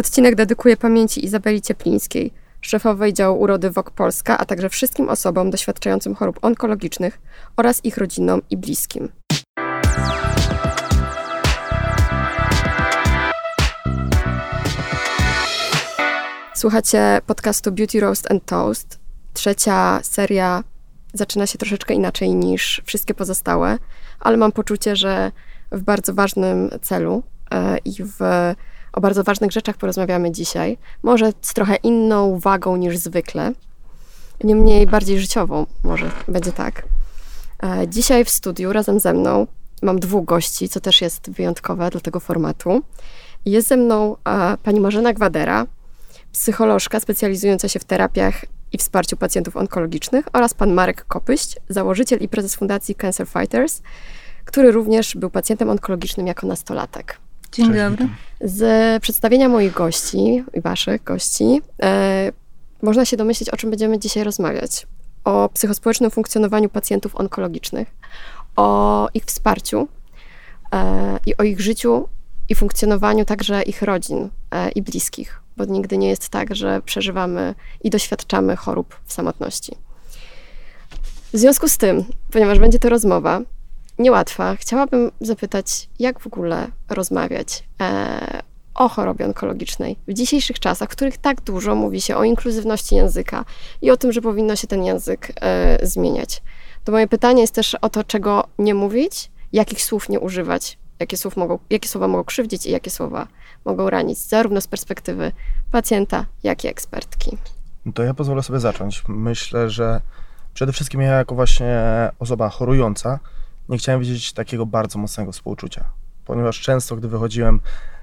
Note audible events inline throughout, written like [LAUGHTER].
Odcinek dedykuję pamięci Izabeli Cieplińskiej, szefowej działu urody WOK Polska, a także wszystkim osobom doświadczającym chorób onkologicznych oraz ich rodzinom i bliskim. Słuchacie podcastu Beauty Roast and Toast. Trzecia seria zaczyna się troszeczkę inaczej niż wszystkie pozostałe, ale mam poczucie, że w bardzo ważnym celu e, i w, o bardzo ważnych rzeczach porozmawiamy dzisiaj. Może z trochę inną wagą niż zwykle, niemniej bardziej życiową, może będzie tak. E, dzisiaj w studiu razem ze mną mam dwóch gości, co też jest wyjątkowe dla tego formatu. Jest ze mną e, pani Marzena Gwadera, psycholożka specjalizująca się w terapiach i wsparciu pacjentów onkologicznych oraz pan Marek Kopyść, założyciel i prezes Fundacji Cancer Fighters, który również był pacjentem onkologicznym jako nastolatek. Dzień Cześć, dobry. Z przedstawienia moich gości i waszych gości e, można się domyślić, o czym będziemy dzisiaj rozmawiać. O psychospołecznym funkcjonowaniu pacjentów onkologicznych, o ich wsparciu e, i o ich życiu i funkcjonowaniu także ich rodzin e, i bliskich bo nigdy nie jest tak, że przeżywamy i doświadczamy chorób w samotności. W związku z tym, ponieważ będzie to rozmowa niełatwa, chciałabym zapytać, jak w ogóle rozmawiać e, o chorobie onkologicznej w dzisiejszych czasach, w których tak dużo mówi się o inkluzywności języka i o tym, że powinno się ten język e, zmieniać. To moje pytanie jest też o to, czego nie mówić, jakich słów nie używać, jakie, słów mogą, jakie słowa mogą krzywdzić i jakie słowa mogą ranić, zarówno z perspektywy pacjenta, jak i ekspertki. To ja pozwolę sobie zacząć. Myślę, że przede wszystkim ja jako właśnie osoba chorująca nie chciałem widzieć takiego bardzo mocnego współczucia, ponieważ często, gdy wychodziłem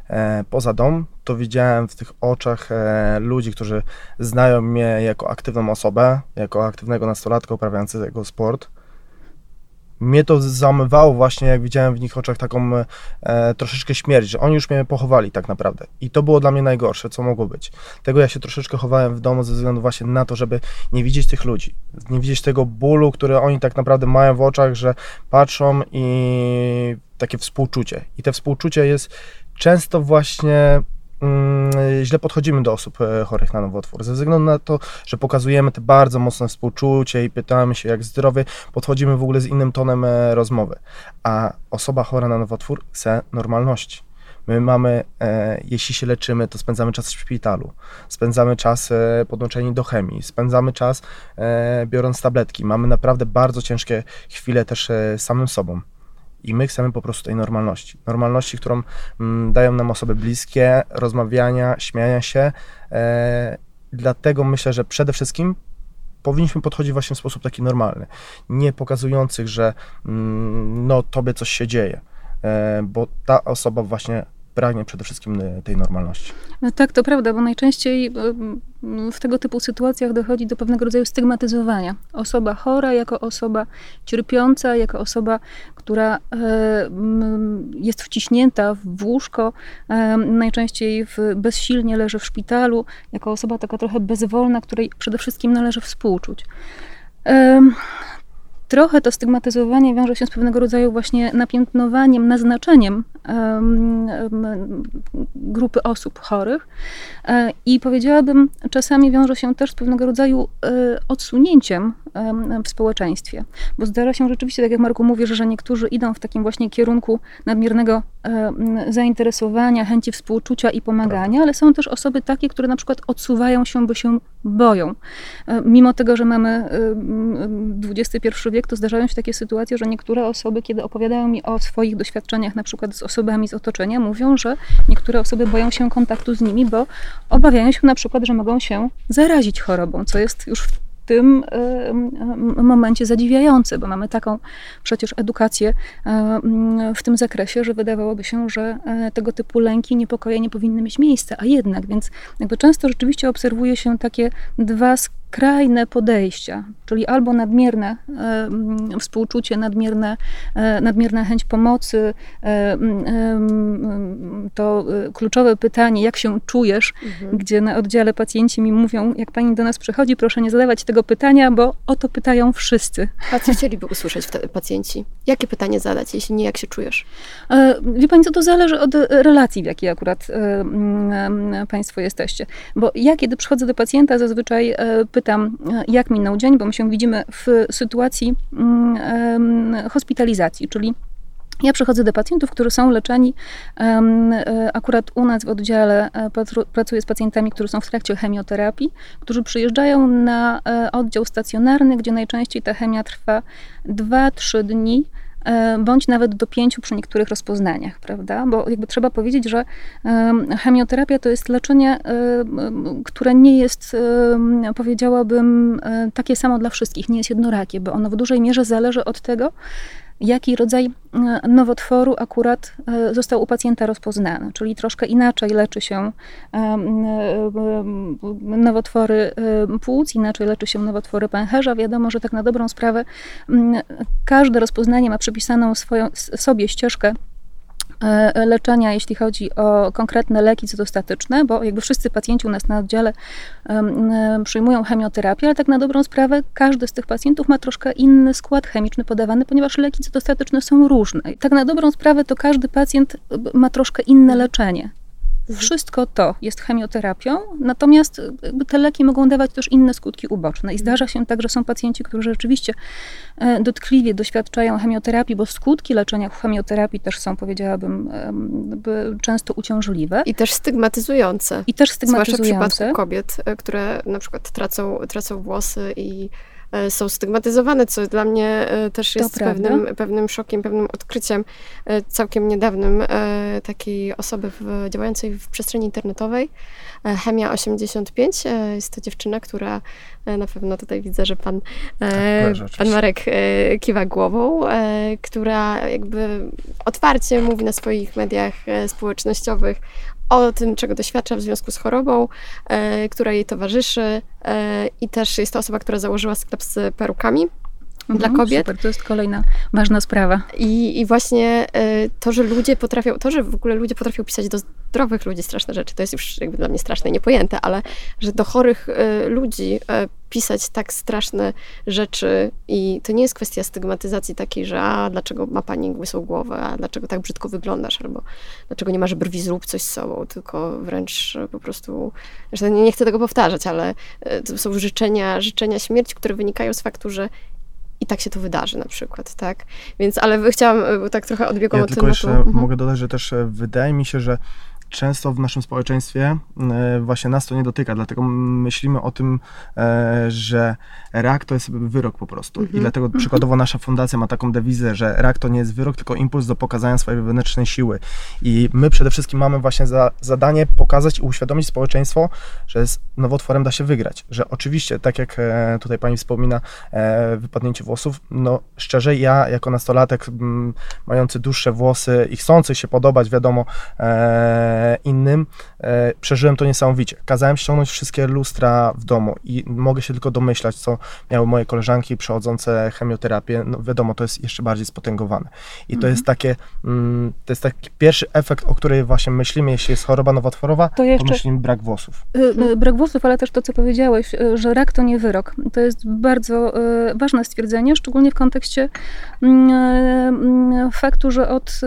e, poza dom, to widziałem w tych oczach e, ludzi, którzy znają mnie jako aktywną osobę, jako aktywnego nastolatka uprawiającego sport, mnie to zamywało właśnie, jak widziałem w nich oczach taką e, troszeczkę śmierć, że oni już mnie pochowali tak naprawdę. I to było dla mnie najgorsze, co mogło być. Tego ja się troszeczkę chowałem w domu ze względu właśnie na to, żeby nie widzieć tych ludzi, nie widzieć tego bólu, który oni tak naprawdę mają w oczach, że patrzą i takie współczucie. I te współczucie jest często właśnie źle podchodzimy do osób e, chorych na nowotwór. Ze względu na to, że pokazujemy te bardzo mocne współczucie i pytamy się, jak zdrowy, podchodzimy w ogóle z innym tonem e, rozmowy. A osoba chora na nowotwór chce normalności. My mamy, e, jeśli się leczymy, to spędzamy czas w szpitalu, spędzamy czas e, podłączeni do chemii, spędzamy czas e, biorąc tabletki. Mamy naprawdę bardzo ciężkie chwile też e, samym sobą. I my chcemy po prostu tej normalności. Normalności, którą mm, dają nam osoby bliskie, rozmawiania, śmiania się. E, dlatego myślę, że przede wszystkim powinniśmy podchodzić właśnie w sposób taki normalny, nie pokazujących, że mm, no tobie coś się dzieje, e, bo ta osoba właśnie pragnie przede wszystkim y, tej normalności. No tak, to prawda, bo najczęściej y, w tego typu sytuacjach dochodzi do pewnego rodzaju stygmatyzowania. Osoba chora jako osoba cierpiąca, jako osoba, która e, jest wciśnięta w łóżko, e, najczęściej w, bezsilnie leży w szpitalu, jako osoba taka trochę bezwolna, której przede wszystkim należy współczuć. Trochę to stygmatyzowanie wiąże się z pewnego rodzaju właśnie napiętnowaniem, naznaczeniem grupy osób chorych e, i powiedziałabym, czasami wiąże się też z pewnego rodzaju e, odsunięciem w społeczeństwie. Bo zdarza się rzeczywiście, tak jak Marku mówisz, że niektórzy idą w takim właśnie kierunku nadmiernego zainteresowania, chęci współczucia i pomagania, ale są też osoby takie, które na przykład odsuwają się, bo się boją. E, mimo tego, że mamy XXI wiek, to zdarzają się takie sytuacje, że niektóre osoby, kiedy opowiadają mi o swoich doświadczeniach, na przykład z osobami z otoczenia, mówią, że niektóre osoby boją się kontaktu z nimi, bo obawiają się na przykład, że mogą się zarazić chorobą, co jest już w tym momencie zadziwiające, bo mamy taką przecież edukację w tym zakresie, że wydawałoby się, że e, tego typu lęki, niepokoje nie powinny mieć miejsca, a jednak, więc jakby często rzeczywiście obserwuje się takie dwa skrajne podejścia, czyli albo nadmierne e, współczucie, nadmierne, e, nadmierna chęć pomocy, e, to kluczowe pytanie, jak się czujesz, mhm. gdzie na oddziale pacjenci mi mówią, jak pani do nas przychodzi, proszę nie zadawać tego pytania, bo o to pytają wszyscy. A co chcieliby usłyszeć wtedy pacjenci? Jakie pytanie zadać, jeśli nie, jak się czujesz? Wie pani co, to zależy od relacji, w jakiej akurat państwo jesteście. Bo ja, kiedy przychodzę do pacjenta, zazwyczaj pytam, jak minął dzień, bo my się widzimy w sytuacji mm, hospitalizacji, czyli ja przychodzę do pacjentów, którzy są leczeni. E, akurat u nas w oddziale e, pracuję z pacjentami, którzy są w trakcie chemioterapii, którzy przyjeżdżają na e, oddział stacjonarny, gdzie najczęściej ta chemia trwa 2-3 dni E, bądź nawet do pięciu przy niektórych rozpoznaniach, prawda? Bo jakby trzeba powiedzieć, że chemioterapia to jest leczenie, które nie jest, powiedziałabym, e, takie samo dla wszystkich, nie jest jednorakie, bo ono w dużej mierze zależy od tego, jaki rodzaj e, nowotworu akurat e, został u pacjenta rozpoznany, czyli troszkę inaczej leczy się e, nowotwory płuc, inaczej leczy się nowotwory pęcherza. Wiadomo, że tak na dobrą sprawę każde rozpoznanie ma przypisaną swoją, sobie ścieżkę leczenia, jeśli chodzi o konkretne leki cytostatyczne, bo jakby wszyscy pacjenci u nas na oddziale przyjmują chemioterapię, ale tak na dobrą sprawę każdy z tych pacjentów ma troszkę inny skład chemiczny podawany, ponieważ leki cytostatyczne są różne. tak na dobrą sprawę to każdy pacjent ma troszkę inne leczenie. Wszystko to jest chemioterapią, natomiast te leki mogą dawać też inne skutki uboczne. I zdarza się tak, że są pacjenci, którzy rzeczywiście e, dotkliwie doświadczają chemioterapii, bo skutki leczenia chemioterapii też są, powiedziałabym, często uciążliwe. I też stygmatyzujące. I też stygmatyzujące. Zwłaszcza w przypadku kobiet, e, które na przykład tracą, tracą włosy i E, są stygmatyzowane, co dla mnie e, też jest pewnym, pewnym szokiem, pewnym odkryciem e, całkiem niedawnym takiej osoby w, działającej w przestrzeni internetowej. Chemia 85 jest to dziewczyna, która na pewno tutaj widzę, że pan, tak, pan Marek kiwa głową, która jakby otwarcie mówi na swoich mediach społecznościowych o tym, czego doświadcza w związku z chorobą, e, która jej towarzyszy e, i też jest to osoba, która założyła sklep z perukami mhm, dla kobiet. Super, to jest kolejna ważna sprawa. I, I właśnie e, to, że ludzie potrafią, to, że w ogóle ludzie potrafią pisać do zdrowych ludzi straszne rzeczy, to jest już jakby dla mnie straszne i niepojęte, ale że do chorych e, ludzi e, pisać tak straszne rzeczy i to nie jest kwestia stygmatyzacji takiej, że a dlaczego ma pani łysą głowę, a dlaczego tak brzydko wyglądasz, albo dlaczego nie masz brwi, zrób coś z sobą, tylko wręcz po prostu, że nie, nie chcę tego powtarzać, ale to są życzenia, życzenia śmierci, które wynikają z faktu, że i tak się to wydarzy na przykład, tak? Więc, ale chciałam, tak trochę odbiegłam ja od tylko tematu. jeszcze mhm. mogę dodać, że też e, wydaje mi się, że często w naszym społeczeństwie e, właśnie nas to nie dotyka, dlatego myślimy o tym, e, że rak to jest wyrok po prostu. I mhm. dlatego mhm. przykładowo nasza fundacja ma taką dewizę, że rak to nie jest wyrok, tylko impuls do pokazania swojej wewnętrznej siły. I my przede wszystkim mamy właśnie za zadanie pokazać i uświadomić społeczeństwo, że z nowotworem da się wygrać. Że oczywiście, tak jak e, tutaj pani wspomina, wypadnięcie włosów, no szczerze ja jako nastolatek mający dłuższe włosy i chcący się podobać, wiadomo, innym, e, przeżyłem to niesamowicie. Kazałem ściągnąć wszystkie lustra w domu i mogę się tylko domyślać, co miały moje koleżanki przechodzące chemioterapię. No wiadomo, to jest jeszcze bardziej spotęgowane. I to mhm. jest takie, mm, to jest taki pierwszy efekt, o którym właśnie myślimy, jeśli jest choroba nowotworowa, to, jeszcze, to myślimy brak włosów. Y, y, brak włosów, ale też to, co powiedziałeś, y, że rak to nie wyrok. To jest bardzo ważne stwierdzenie, szczególnie w kontekście mm, mm, faktu, że od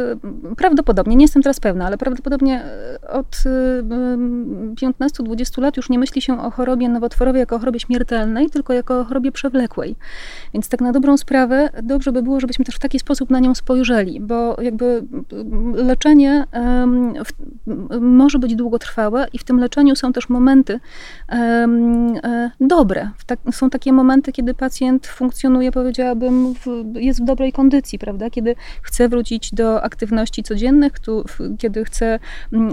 prawdopodobnie, nie jestem teraz pewna, ale prawdopodobnie od 15-20 y, lat już nie myśli się o chorobie nowotworowej jako o chorobie śmiertelnej, tylko jako o chorobie przewlekłej. Więc tak na dobrą sprawę dobrze by było, żebyśmy też w taki sposób na nią spojrzeli, bo jakby leczenie może być długotrwałe i w tym leczeniu są też momenty e, dobre. są takie momenty, kiedy pacjent funkcjonuje, powiedziałabym, jest w dobrej kondycji, prawda? Kiedy chce wrócić do aktywności codziennych, kiedy chce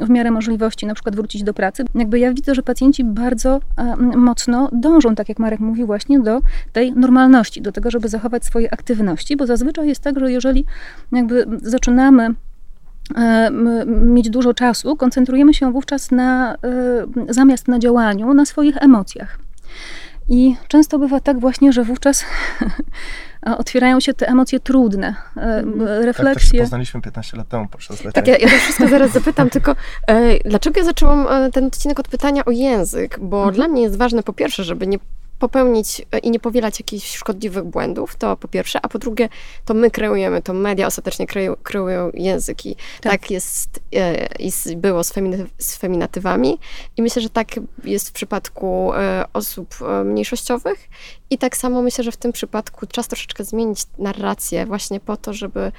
w miarę możliwości na przykład wrócić do pracy. Jakby ja widzę, że pacjenci bardzo e, mocno dążą, tak jak Marek mówił, właśnie do tej normalności, do tego, żeby zachować swoje aktywności, bo zazwyczaj jest tak, że jeżeli jakby zaczynamy e, mieć dużo czasu, koncentrujemy się wówczas na, e, zamiast na działaniu, na swoich emocjach. I często bywa tak właśnie, że wówczas [LAUGHS] otwierają się te emocje trudne, Tak refleksje. też poznaliśmy 15 lat temu podczas leczenia. Tak, ja, ja to wszystko zaraz zapytam, tylko e, dlaczego ja zaczęłam e, ten odcinek od pytania o język? Bo Mhm. dla mnie jest ważne po pierwsze, żeby nie popełnić e, i nie powielać jakichś szkodliwych błędów, to po pierwsze, a po drugie, to my kreujemy, to media ostatecznie kreują, kreują języki. Tak, Tak. jest e, i było z, feminy, z feminatywami i myślę, że tak jest w przypadku e, osób mniejszościowych i tak samo myślę, że w tym przypadku czas troszeczkę zmienić narrację właśnie po to, żeby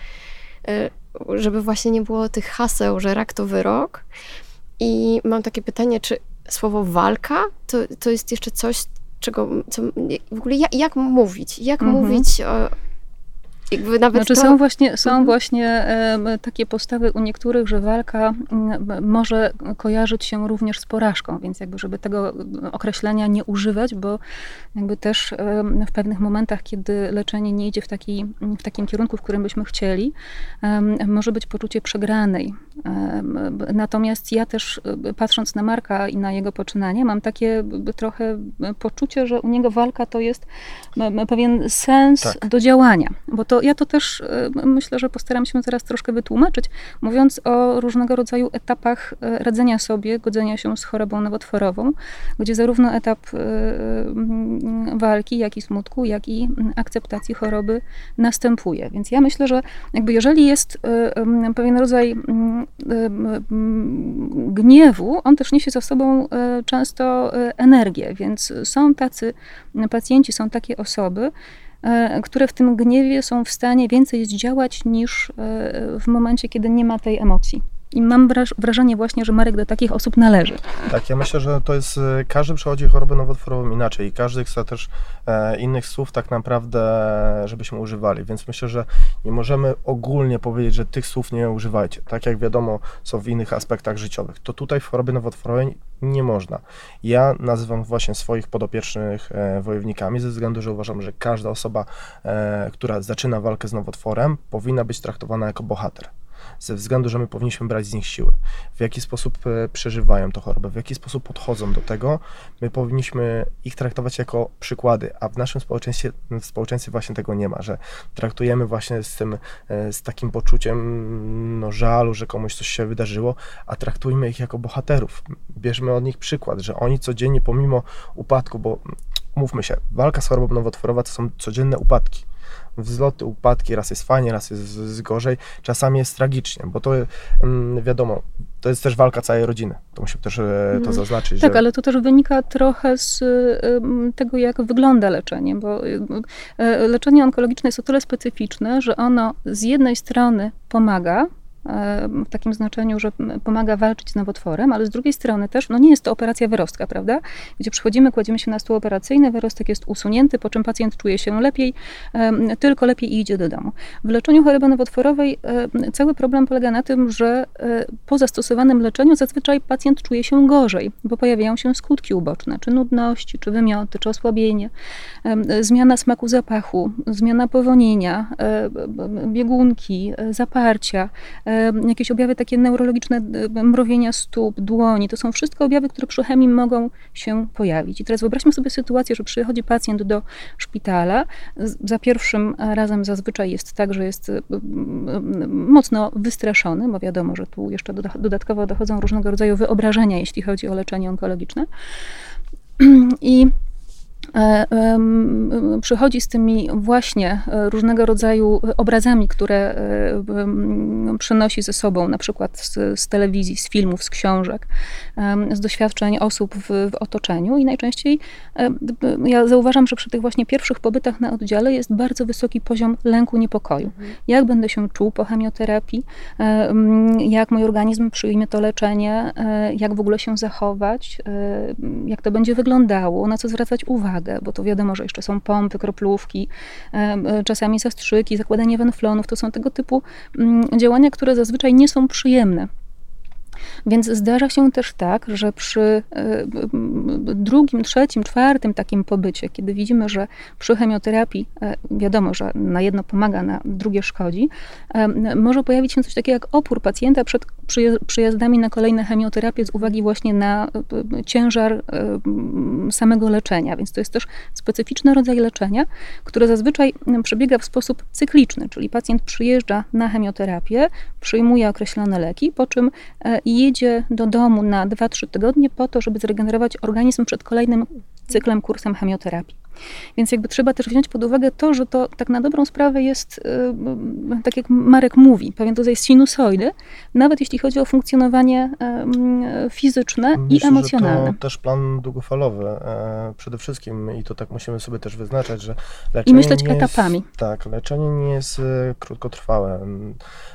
żeby właśnie nie było tych haseł, że rak to wyrok. I mam takie pytanie, czy słowo walka to, to jest jeszcze coś, czego co, w ogóle jak, jak mówić? Jak Mhm. mówić o, jakby nawet Znaczy to, są właśnie, są Mhm. właśnie takie postawy u niektórych, że walka może kojarzyć się również z porażką, więc jakby żeby tego określenia nie używać, bo jakby też w pewnych momentach, kiedy leczenie nie idzie w, taki, w takim kierunku, w którym byśmy chcieli, może być poczucie przegranej. Natomiast ja też e, patrząc na Marka i na jego poczynanie, mam takie trochę poczucie, że u niego walka to jest pewien sens Tak. do działania, bo to ja to też e, myślę, że postaram się zaraz troszkę wytłumaczyć, mówiąc o różnego rodzaju etapach e, radzenia sobie, godzenia się z chorobą nowotworową, gdzie zarówno etap e, walki, jak i smutku, jak i akceptacji choroby następuje. Więc ja myślę, że jakby jeżeli jest e, pewien rodzaj gniewu, on też niesie za sobą często energię, więc są tacy pacjenci, są takie osoby, które w tym gniewie są w stanie więcej zdziałać niż w momencie, kiedy nie ma tej emocji. I mam wraż- wrażenie właśnie, że Marek do takich osób należy. Tak, ja myślę, że to jest, e, każdy przechodzi chorobę nowotworową inaczej i każdy chce też e, innych słów tak naprawdę, żebyśmy używali, więc myślę, że nie możemy ogólnie powiedzieć, że tych słów nie używajcie, tak jak wiadomo są w innych aspektach życiowych, to tutaj w chorobie nowotworowej nie można. Ja nazywam właśnie swoich podopiecznych e, wojownikami ze względu, że uważam, że każda osoba, e, która zaczyna walkę z nowotworem, powinna być traktowana jako bohater ze względu, że my powinniśmy brać z nich siły. W jaki sposób e, przeżywają tę chorobę, w jaki sposób podchodzą do tego, my powinniśmy ich traktować jako przykłady, a w naszym społeczeństwie, w społeczeństwie właśnie tego nie ma, że traktujemy właśnie z tym, e, z takim poczuciem mm, no, żalu, że komuś coś się wydarzyło, a traktujmy ich jako bohaterów. Bierzmy od nich przykład, że oni codziennie pomimo upadku, bo mm, mówmy się, walka z chorobą nowotworową to są codzienne upadki wzloty, upadki, raz jest fajnie, raz jest gorzej, czasami jest tragicznie, bo to mm, wiadomo, to jest też walka całej rodziny. To musimy też e, to Mhm. zaznaczyć, Tak, że ale to też wynika trochę z ym, tego, jak wygląda leczenie, bo e, leczenie onkologiczne jest o tyle specyficzne, że ono z jednej strony pomaga, w takim znaczeniu, że pomaga walczyć z nowotworem, ale z drugiej strony też, no nie jest to operacja wyrostka, prawda? Gdzie przychodzimy, kładziemy się na stół operacyjny, wyrostek jest usunięty, po czym pacjent czuje się lepiej, tylko lepiej i idzie do domu. W leczeniu choroby nowotworowej e, cały problem polega na tym, że e, po zastosowanym leczeniu zazwyczaj pacjent czuje się gorzej, bo pojawiają się skutki uboczne, czy nudności, czy wymioty, czy osłabienie, zmiana smaku zapachu, zmiana powonienia, e, biegunki, e, zaparcia, e, jakieś objawy takie neurologiczne, e, mrowienia stóp, dłoni. To są wszystko objawy, które przy chemii mogą się pojawić. I teraz wyobraźmy sobie sytuację, że przychodzi pacjent do szpitala. Za pierwszym razem zazwyczaj jest tak, że jest e, mocno wystraszony, bo wiadomo, że tu jeszcze doda- dodatkowo dochodzą różnego rodzaju wyobrażenia, jeśli chodzi o leczenie onkologiczne. [CLEARS THROAT] I e, przychodzi z tymi właśnie e, różnego rodzaju obrazami, które e, przynosi ze sobą, na przykład z, z telewizji, z filmów, z książek, z doświadczeń osób w, w otoczeniu i najczęściej e, ja zauważam, że przy tych właśnie pierwszych pobytach na oddziale jest bardzo wysoki poziom lęku, niepokoju. Jak będę się czuł po chemioterapii, e, jak mój organizm przyjmie to leczenie, e, jak w ogóle się zachować, e, jak to będzie wyglądało, na co zwracać uwagę, bo to wiadomo, że jeszcze są pompy, kroplówki, e, e, czasami zastrzyki, zakładanie wenflonów, to są tego typu mm, działania, które zazwyczaj nie są przyjemne. Więc zdarza się też tak, że przy e, drugim, trzecim, czwartym takim pobycie, kiedy widzimy, że przy chemioterapii wiadomo, że na jedno pomaga, na drugie szkodzi, może pojawić się coś takiego jak opór pacjenta przed przyjazdami na kolejne chemioterapię z uwagi właśnie na ciężar samego leczenia. Więc to jest też specyficzny rodzaj leczenia, które zazwyczaj przebiega w sposób cykliczny, czyli pacjent przyjeżdża na chemioterapię, przyjmuje określone leki, po czym jedzie do domu na 2-3 tygodnie po to, żeby zregenerować organizm przed kolejnym cyklem, kursem chemioterapii. Więc jakby trzeba też wziąć pod uwagę to, że to tak na dobrą sprawę jest, y, tak jak Marek mówi, pewien rodzaj sinusoidy, nawet jeśli chodzi o funkcjonowanie fizyczne Myślę, i emocjonalne. Że to też plan długofalowy e, przede wszystkim i to tak musimy sobie też wyznaczać, że leczenie I myśleć nie etapami. Jest, tak, leczenie nie jest e, krótkotrwałe.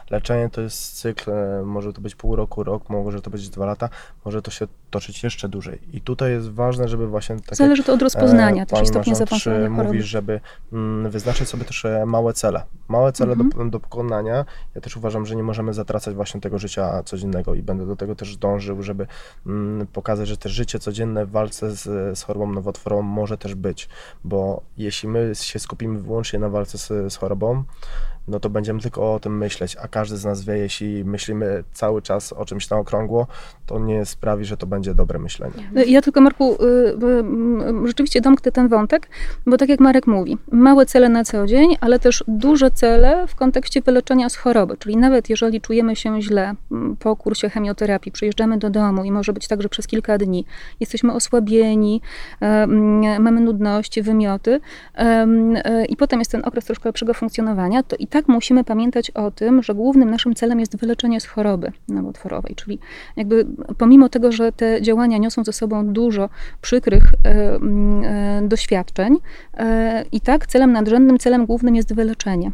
Leczenie to jest cykl, e, może to być pół roku, rok, może to być dwa lata, może to się toczyć jeszcze dłużej. I tutaj jest ważne, żeby właśnie... Tak Zależy to od rozpoznania też i stopnia zaawansowania choroby. Mówi, żeby mm, wyznaczyć sobie też e, małe cele. Małe cele mhm. do, do pokonania. Ja też uważam, że nie możemy zatracać właśnie tego życia codziennego i będę do tego też dążył, żeby mm, pokazać, że też życie codzienne w walce z, z chorobą nowotworową może też być, bo jeśli my się skupimy wyłącznie na walce z, z chorobą, no to będziemy tylko o tym myśleć, a każdy z nas wie, jeśli myślimy cały czas o czymś na okrągło, to nie sprawi, że to będzie dobre myślenie. Ja tylko, Marku, y, y, rzeczywiście domknę ten wątek, bo tak jak Marek mówi, małe cele na co dzień, ale też duże cele w kontekście wyleczenia z choroby, czyli nawet jeżeli czujemy się źle mm, po kursie chemioterapii, przyjeżdżamy do domu i może być tak, że przez kilka dni jesteśmy osłabieni, mamy nudności, wymioty e, i potem jest ten okres troszkę lepszego funkcjonowania, to i tak musimy pamiętać o tym, że głównym naszym celem jest wyleczenie z choroby nowotworowej, czyli jakby pomimo tego, że te działania niosą ze sobą dużo przykrych e, e, doświadczeń, e, i tak celem nadrzędnym, celem głównym jest wyleczenie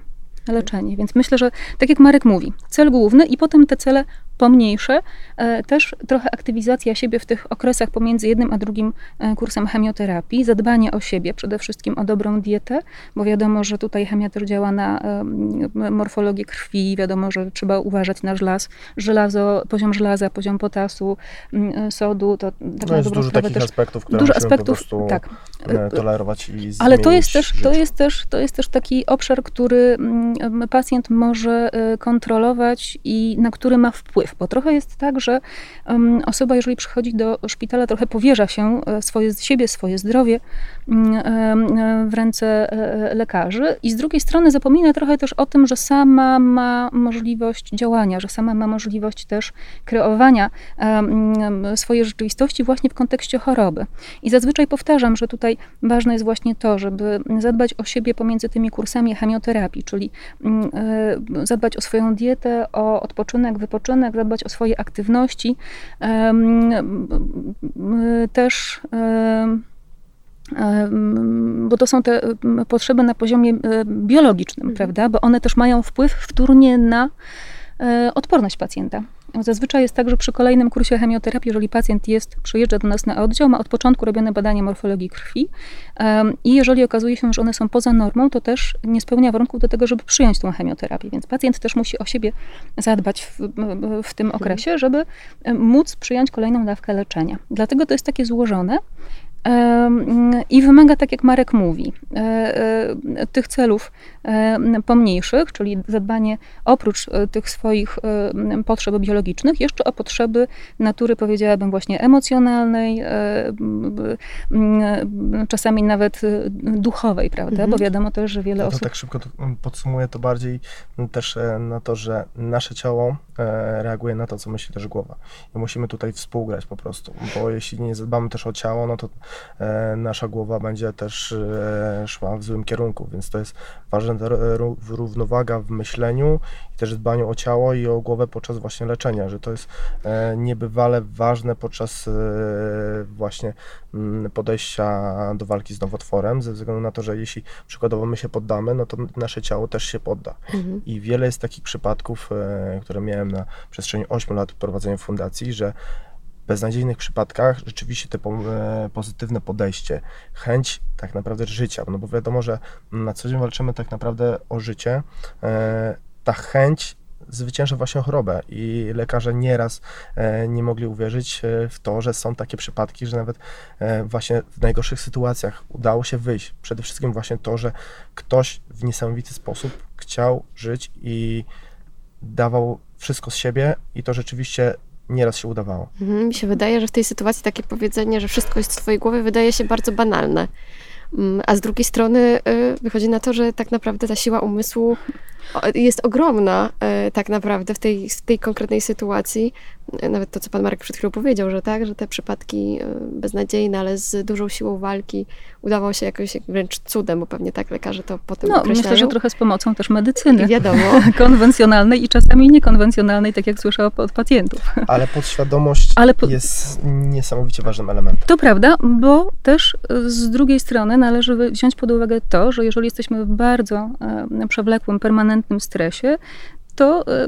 leczenie. Więc myślę, że tak jak Marek mówi, cel główny i potem te cele pomniejsze, e, też trochę aktywizacja siebie w tych okresach pomiędzy jednym a drugim e, kursem chemioterapii, zadbanie o siebie, przede wszystkim o dobrą dietę, bo wiadomo, że tutaj chemia też działa na morfologię krwi, wiadomo, że trzeba uważać na żelaz, żelazo, poziom żelaza, poziom potasu, e, sodu, to tak no jest dużo takich też, aspektów, które dużo aspektów, tak. tolerować i Ale to jest też, to jest też, to jest też taki obszar, który pacjent może kontrolować i na który ma wpływ bo trochę jest tak, że osoba, jeżeli przychodzi do szpitala, trochę powierza się e, swoje, siebie, swoje zdrowie w ręce e, lekarzy i z drugiej strony zapomina trochę też o tym, że sama ma możliwość działania, że sama ma możliwość też kreowania swojej rzeczywistości właśnie w kontekście choroby. I zazwyczaj powtarzam, że tutaj ważne jest właśnie to, żeby zadbać o siebie pomiędzy tymi kursami chemioterapii, czyli zadbać o swoją dietę, o odpoczynek, wypoczynek, zadbać o swoje aktywności. Też bo to są te potrzeby na poziomie biologicznym, mhm. prawda? Bo one też mają wpływ wtórnie na e, odporność pacjenta. Zazwyczaj jest tak, że przy kolejnym kursie chemioterapii, jeżeli pacjent jest, przyjeżdża do nas na oddział, ma od początku robione badanie morfologii krwi um, i jeżeli okazuje się, że one są poza normą, to też nie spełnia warunków do tego, żeby przyjąć tą chemioterapię. Więc pacjent też musi o siebie zadbać w, w tym okresie, żeby móc przyjąć kolejną dawkę leczenia. Dlatego to jest takie złożone. I wymaga, tak jak Marek mówi, e, e, tych celów pomniejszych, czyli zadbanie oprócz e, tych swoich potrzeb biologicznych, jeszcze o potrzeby natury, powiedziałabym, właśnie emocjonalnej, czasami nawet duchowej, prawda? Mhm. Bo wiadomo też, że wiele ja to osób. Tak szybko podsumuję to bardziej też na to, że nasze ciało reaguje na to, co myśli też głowa. I musimy tutaj współgrać po prostu, bo jeśli nie zadbamy też o ciało, no to E, nasza głowa będzie też e, szła w złym kierunku, więc to jest ważna równowaga w myśleniu i też dbaniu o ciało i o głowę podczas właśnie leczenia, że to jest e, niebywale ważne podczas właśnie mm, podejścia do walki z nowotworem, ze względu na to, że jeśli przykładowo my się poddamy, no to nasze ciało też się podda. Mhm. I wiele jest takich przypadków, które miałem na przestrzeni 8 lat prowadzenia fundacji, że beznadziejnych przypadkach rzeczywiście te e, pozytywne podejście, chęć tak naprawdę życia, no bo wiadomo, że na co dzień walczymy tak naprawdę o życie, e, ta chęć zwycięża właśnie chorobę i lekarze nieraz e, nie mogli uwierzyć w to, że są takie przypadki, że nawet właśnie w najgorszych sytuacjach udało się wyjść. Przede wszystkim właśnie to, że ktoś w niesamowity sposób chciał żyć i dawał wszystko z siebie i to rzeczywiście nieraz się udawało. Mhm, mi się wydaje, że w tej sytuacji takie powiedzenie, że wszystko jest w twojej głowie, wydaje się bardzo banalne. Mm, a z drugiej strony y, wychodzi na to, że tak naprawdę ta siła umysłu jest ogromna y, tak naprawdę w tej, w tej konkretnej sytuacji nawet to, co pan Marek przed chwilą powiedział, że tak, że te przypadki e, beznadziejne, ale z dużą siłą walki udawało się jakoś wręcz cudem, bo pewnie tak lekarze to potem no, określają. Myślę, że trochę z pomocą też medycyny. I wiadomo. [LAUGHS] Konwencjonalnej i czasami niekonwencjonalnej, tak jak słyszę od pacjentów. Ale podświadomość ale po... jest niesamowicie ważnym elementem. To prawda, bo też z drugiej strony należy wziąć pod uwagę to, że jeżeli jesteśmy w bardzo e, przewlekłym, permanentnym stresie, to e,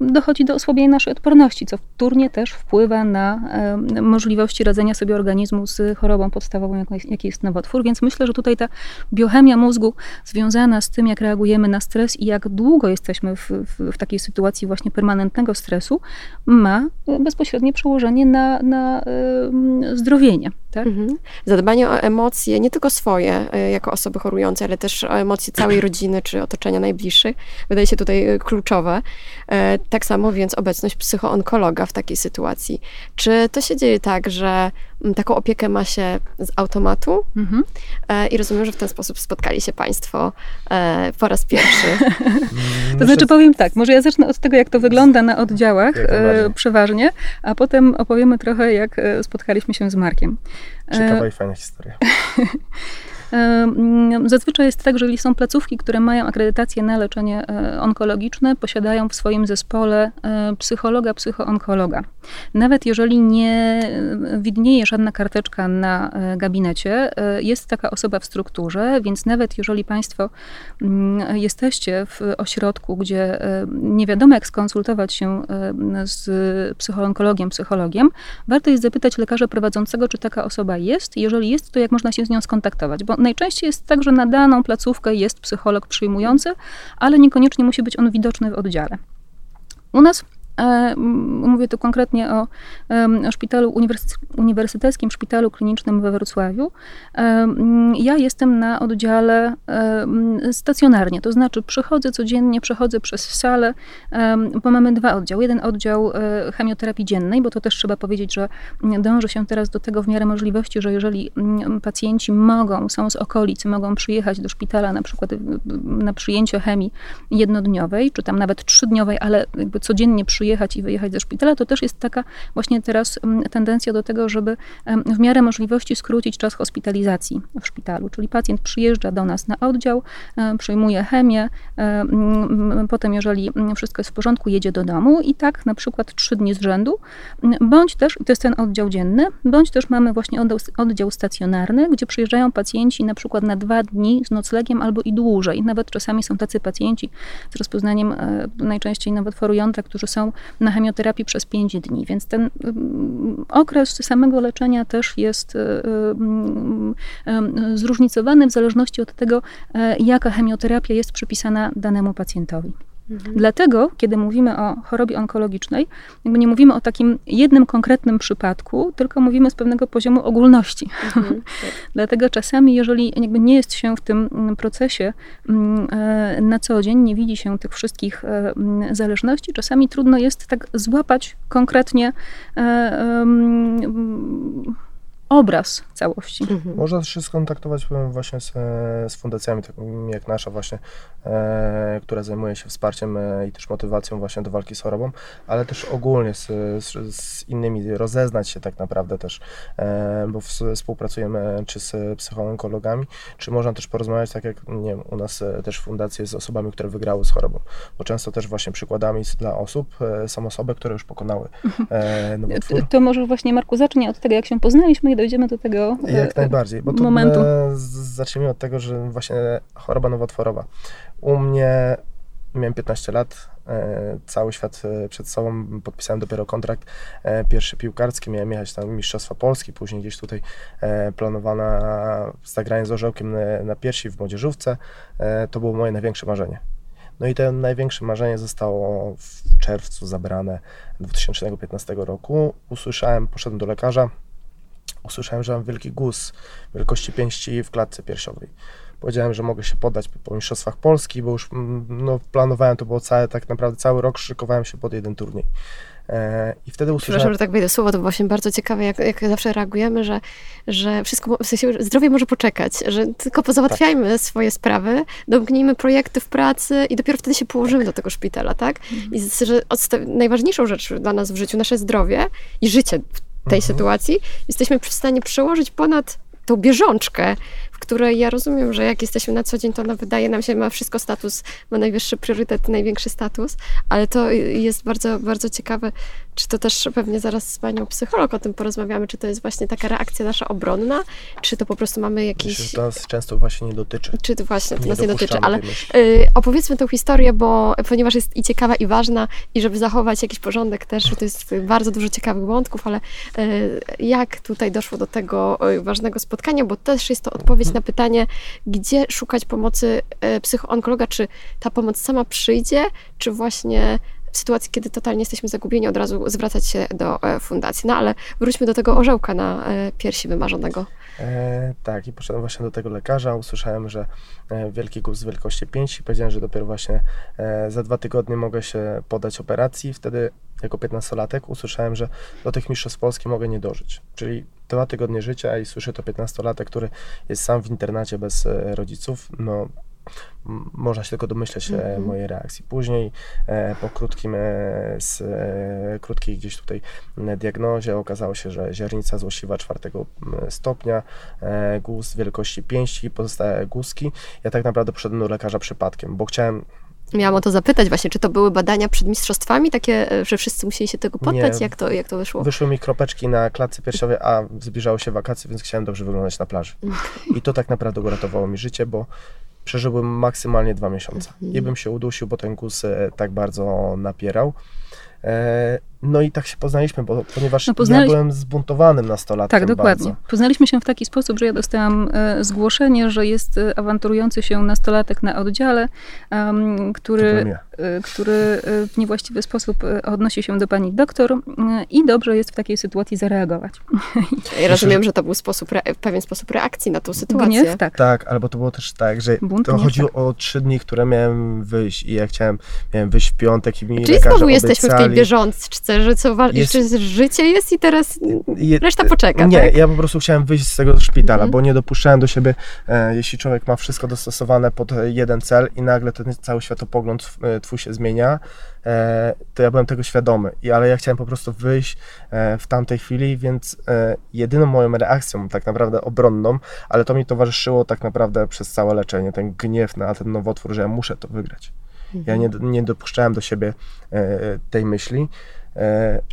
dochodzi do osłabienia naszej odporności, co wtórnie też wpływa na e, możliwości radzenia sobie organizmu z chorobą podstawową, jaką jest, nowotwór. Więc myślę, że tutaj ta biochemia mózgu związana z tym, jak reagujemy na stres i jak długo jesteśmy w, w, w takiej sytuacji właśnie permanentnego stresu, ma bezpośrednie przełożenie na, na zdrowienie. Tak? Mhm. Zadbanie o emocje, nie tylko swoje e, jako osoby chorujące, ale też o emocje całej rodziny czy otoczenia najbliższych, wydaje się tutaj kluczowe. E, tak samo więc obecność psychoonkologa w takiej sytuacji. Czy to się dzieje tak, że taką opiekę ma się z automatu mhm. E, i rozumiem, że w ten sposób spotkali się Państwo e, po raz pierwszy? [LAUGHS] to znaczy powiem tak, może ja zacznę od tego, jak to wygląda na oddziałach przeważnie, a potem opowiemy trochę, jak spotkaliśmy się z Markiem. Ciekawa i fajna historia. [LAUGHS] Zazwyczaj jest tak, że jeżeli są placówki, które mają akredytację na leczenie e, onkologiczne, posiadają w swoim zespole e, psychologa, psychoonkologa. Nawet jeżeli nie e, widnieje żadna karteczka na gabinecie, jest taka osoba w strukturze, więc nawet jeżeli Państwo mm, jesteście w ośrodku, gdzie nie wiadomo jak skonsultować się z psychoonkologiem, psychologiem, warto jest zapytać lekarza prowadzącego, czy taka osoba jest. Jeżeli jest, to jak można się z nią skontaktować, bo najczęściej jest tak, że na daną placówkę jest psycholog przyjmujący, ale niekoniecznie musi być on widoczny w oddziale. U nas mówię tu konkretnie o, o szpitalu uniwersyteckim, szpitalu klinicznym we Wrocławiu. E, ja jestem na oddziale stacjonarnie, to znaczy przychodzę codziennie, przechodzę przez salę, bo mamy dwa oddziały. Jeden oddział e, chemioterapii dziennej, bo to też trzeba powiedzieć, że dąży się teraz do tego w miarę możliwości, że jeżeli pacjenci mogą, są z okolicy, mogą przyjechać do szpitala na przykład na przyjęcie chemii jednodniowej, czy tam nawet trzydniowej, ale jakby codziennie przyjechać przyjechać i wyjechać ze szpitala, to też jest taka właśnie teraz mm, tendencja do tego, żeby w miarę możliwości skrócić czas hospitalizacji w szpitalu. Czyli pacjent przyjeżdża do nas na oddział, przyjmuje chemię, potem jeżeli wszystko jest w porządku, jedzie do domu i tak na przykład trzy dni z rzędu, bądź też, to jest ten oddział dzienny, bądź też mamy właśnie oddział, oddział stacjonarny, gdzie przyjeżdżają pacjenci na przykład na dwa dni z noclegiem albo i dłużej. Nawet czasami są tacy pacjenci z rozpoznaniem e, najczęściej nowotworu jądra, którzy są na chemioterapii przez 5 dni, więc ten mm, okres samego leczenia też jest y, y, y, zróżnicowany w zależności od tego, e, jaka chemioterapia jest przypisana danemu pacjentowi. Mhm. Dlatego, kiedy mówimy o chorobie onkologicznej, jakby nie mówimy o takim jednym konkretnym przypadku, tylko mówimy z pewnego poziomu ogólności. Mhm. [LAUGHS] Tak. Dlatego czasami, jeżeli jakby nie jest się w tym mm, procesie mm, e, na co dzień, nie widzi się tych wszystkich e, mm, zależności, czasami trudno jest tak złapać konkretnie e, obraz całości. Mhm. Można też się skontaktować właśnie z, z fundacjami takimi jak nasza właśnie, e, która zajmuje się wsparciem e, i też motywacją właśnie do walki z chorobą, ale też ogólnie z, z, z innymi, rozeznać się tak naprawdę też, e, bo współpracujemy czy z psychoonkologami, czy można też porozmawiać tak jak nie wiem, u nas e, też fundacje z osobami, które wygrały z chorobą, bo często też właśnie przykładami dla osób e, są osoby, które już pokonały e, nowotwór. To, to może właśnie Marku zacznie od tego, jak się poznaliśmy dojdziemy do tego Jak e, najbardziej, bo to momentu. zacznijmy od tego, że właśnie choroba nowotworowa. U mnie miałem 15 lat, e, cały świat e, przed sobą, podpisałem dopiero kontrakt pierwszy piłkarski, miałem jechać tam Mistrzostwa Polski, później gdzieś tutaj planowana zagranie z orzełkiem na piersi w młodzieżówce, to było moje największe marzenie. No i to największe marzenie zostało w czerwcu zabrane 2015 roku. Usłyszałem, poszedłem do lekarza, usłyszałem, że mam wielki guz wielkości pięści w klatce piersiowej. Powiedziałem, że mogę się poddać po Mistrzostwach Polski, bo już mm, no, planowałem, to było całe, tak naprawdę cały rok szykowałem się pod jeden turniej. E, I wtedy Przepraszam, usłyszałem... że tak wejdę słowo, to właśnie bardzo ciekawe, jak, jak zawsze reagujemy, że, że wszystko, w sensie zdrowie może poczekać, że tylko pozałatwiajmy Tak. swoje sprawy, domknijmy projekty w pracy i dopiero wtedy się położymy do tego szpitala, tak? Mhm. I z- że najważniejszą rzecz dla nas w życiu, nasze zdrowie i życie w tej Mhm. sytuacji, jesteśmy w stanie przełożyć ponad tą bieżączkę, której ja rozumiem, że jak jesteśmy na co dzień, to ona wydaje nam się, ma wszystko status, ma najwyższy priorytet, największy status, ale to jest bardzo, bardzo ciekawe, czy to też pewnie zaraz z panią psycholog o tym porozmawiamy, czy to jest właśnie taka reakcja nasza obronna, czy to po prostu mamy jakiś... to nas często właśnie nie dotyczy. Czy to właśnie to Nie nas nie dotyczy, ale y, opowiedzmy tą historię, bo ponieważ jest i ciekawa, i ważna, i żeby zachować jakiś porządek też, to jest bardzo dużo ciekawych wątków, ale y, jak tutaj doszło do tego y, ważnego spotkania, bo też jest to odpowiedź na pytanie, gdzie szukać pomocy y, psychoonkologa, czy ta pomoc sama przyjdzie, czy właśnie w sytuacji, kiedy totalnie jesteśmy zagubieni, od razu zwracać się do e, fundacji. No ale wróćmy do tego orzełka na e, piersi wymarzonego. E, tak, i poszedłem właśnie do tego lekarza. Usłyszałem, że e, wielki guz wielkości 5 i powiedziałem, że dopiero właśnie e, za dwa tygodnie mogę się podać operacji. Wtedy, jako 15-latek, usłyszałem, że do tych mistrzostw Polski mogę nie dożyć. Czyli dwa tygodnie życia i słyszę to 15-latek, który jest sam w internacie bez e, rodziców. No, można się tylko domyśleć Mhm. mojej reakcji. Później, e, po krótkim, z, krótkiej gdzieś tutaj diagnozie, okazało się, że ziarnica złośliwa czwartego stopnia, guz wielkości pięści, pozostałe guzki. Ja tak naprawdę poszedłem do lekarza przypadkiem, bo chciałem Miałam o to zapytać właśnie, czy to były badania przed mistrzostwami, takie, e, że wszyscy musieli się tego poddać? Nie. Jak to, jak to wyszło? Wyszły mi kropeczki na klatce piersiowej, a zbliżały się wakacje, więc chciałem dobrze wyglądać na plaży. [LAUGHS] I to tak naprawdę uratowało mi życie, bo przeżyłbym maksymalnie dwa miesiące. Mhm. Nie bym się udusił, bo ten guz e, tak bardzo napierał. E, No i tak się poznaliśmy, bo, ponieważ No, ja poznali- byłem zbuntowanym nastolatkiem Tak, dokładnie. bardzo. Poznaliśmy się w taki sposób, że ja dostałam e, zgłoszenie, że jest awanturujący się nastolatek na oddziale, byłem który, ja. który w niewłaściwy sposób odnosi się do pani doktor i dobrze jest w takiej sytuacji zareagować. Ja rozumiem, że to był sposób, re- pewien sposób reakcji na tą sytuację. Gniew, tak. Tak, albo to było też tak, że To chodziło o trzy dni, które miałem wyjść i ja chciałem, miałem wyjść w piątek i mi Czyli lekarze znowu jesteśmy w tej bieżączce, że co Jest- życie jest i teraz Je- reszta poczeka, Nie, tak? ja po prostu chciałem wyjść z tego szpitala, Mhm. bo nie dopuszczałem do siebie, e, jeśli człowiek ma wszystko dostosowane pod jeden cel i nagle ten cały światopogląd e, twój się zmienia, to ja byłem tego świadomy. I, ale ja chciałem po prostu wyjść e, w tamtej chwili, więc e, jedyną moją reakcją, tak naprawdę obronną, ale to mi towarzyszyło tak naprawdę przez całe leczenie, ten gniew na ten nowotwór, że ja muszę to wygrać. Ja nie, nie dopuszczałem do siebie e, tej myśli.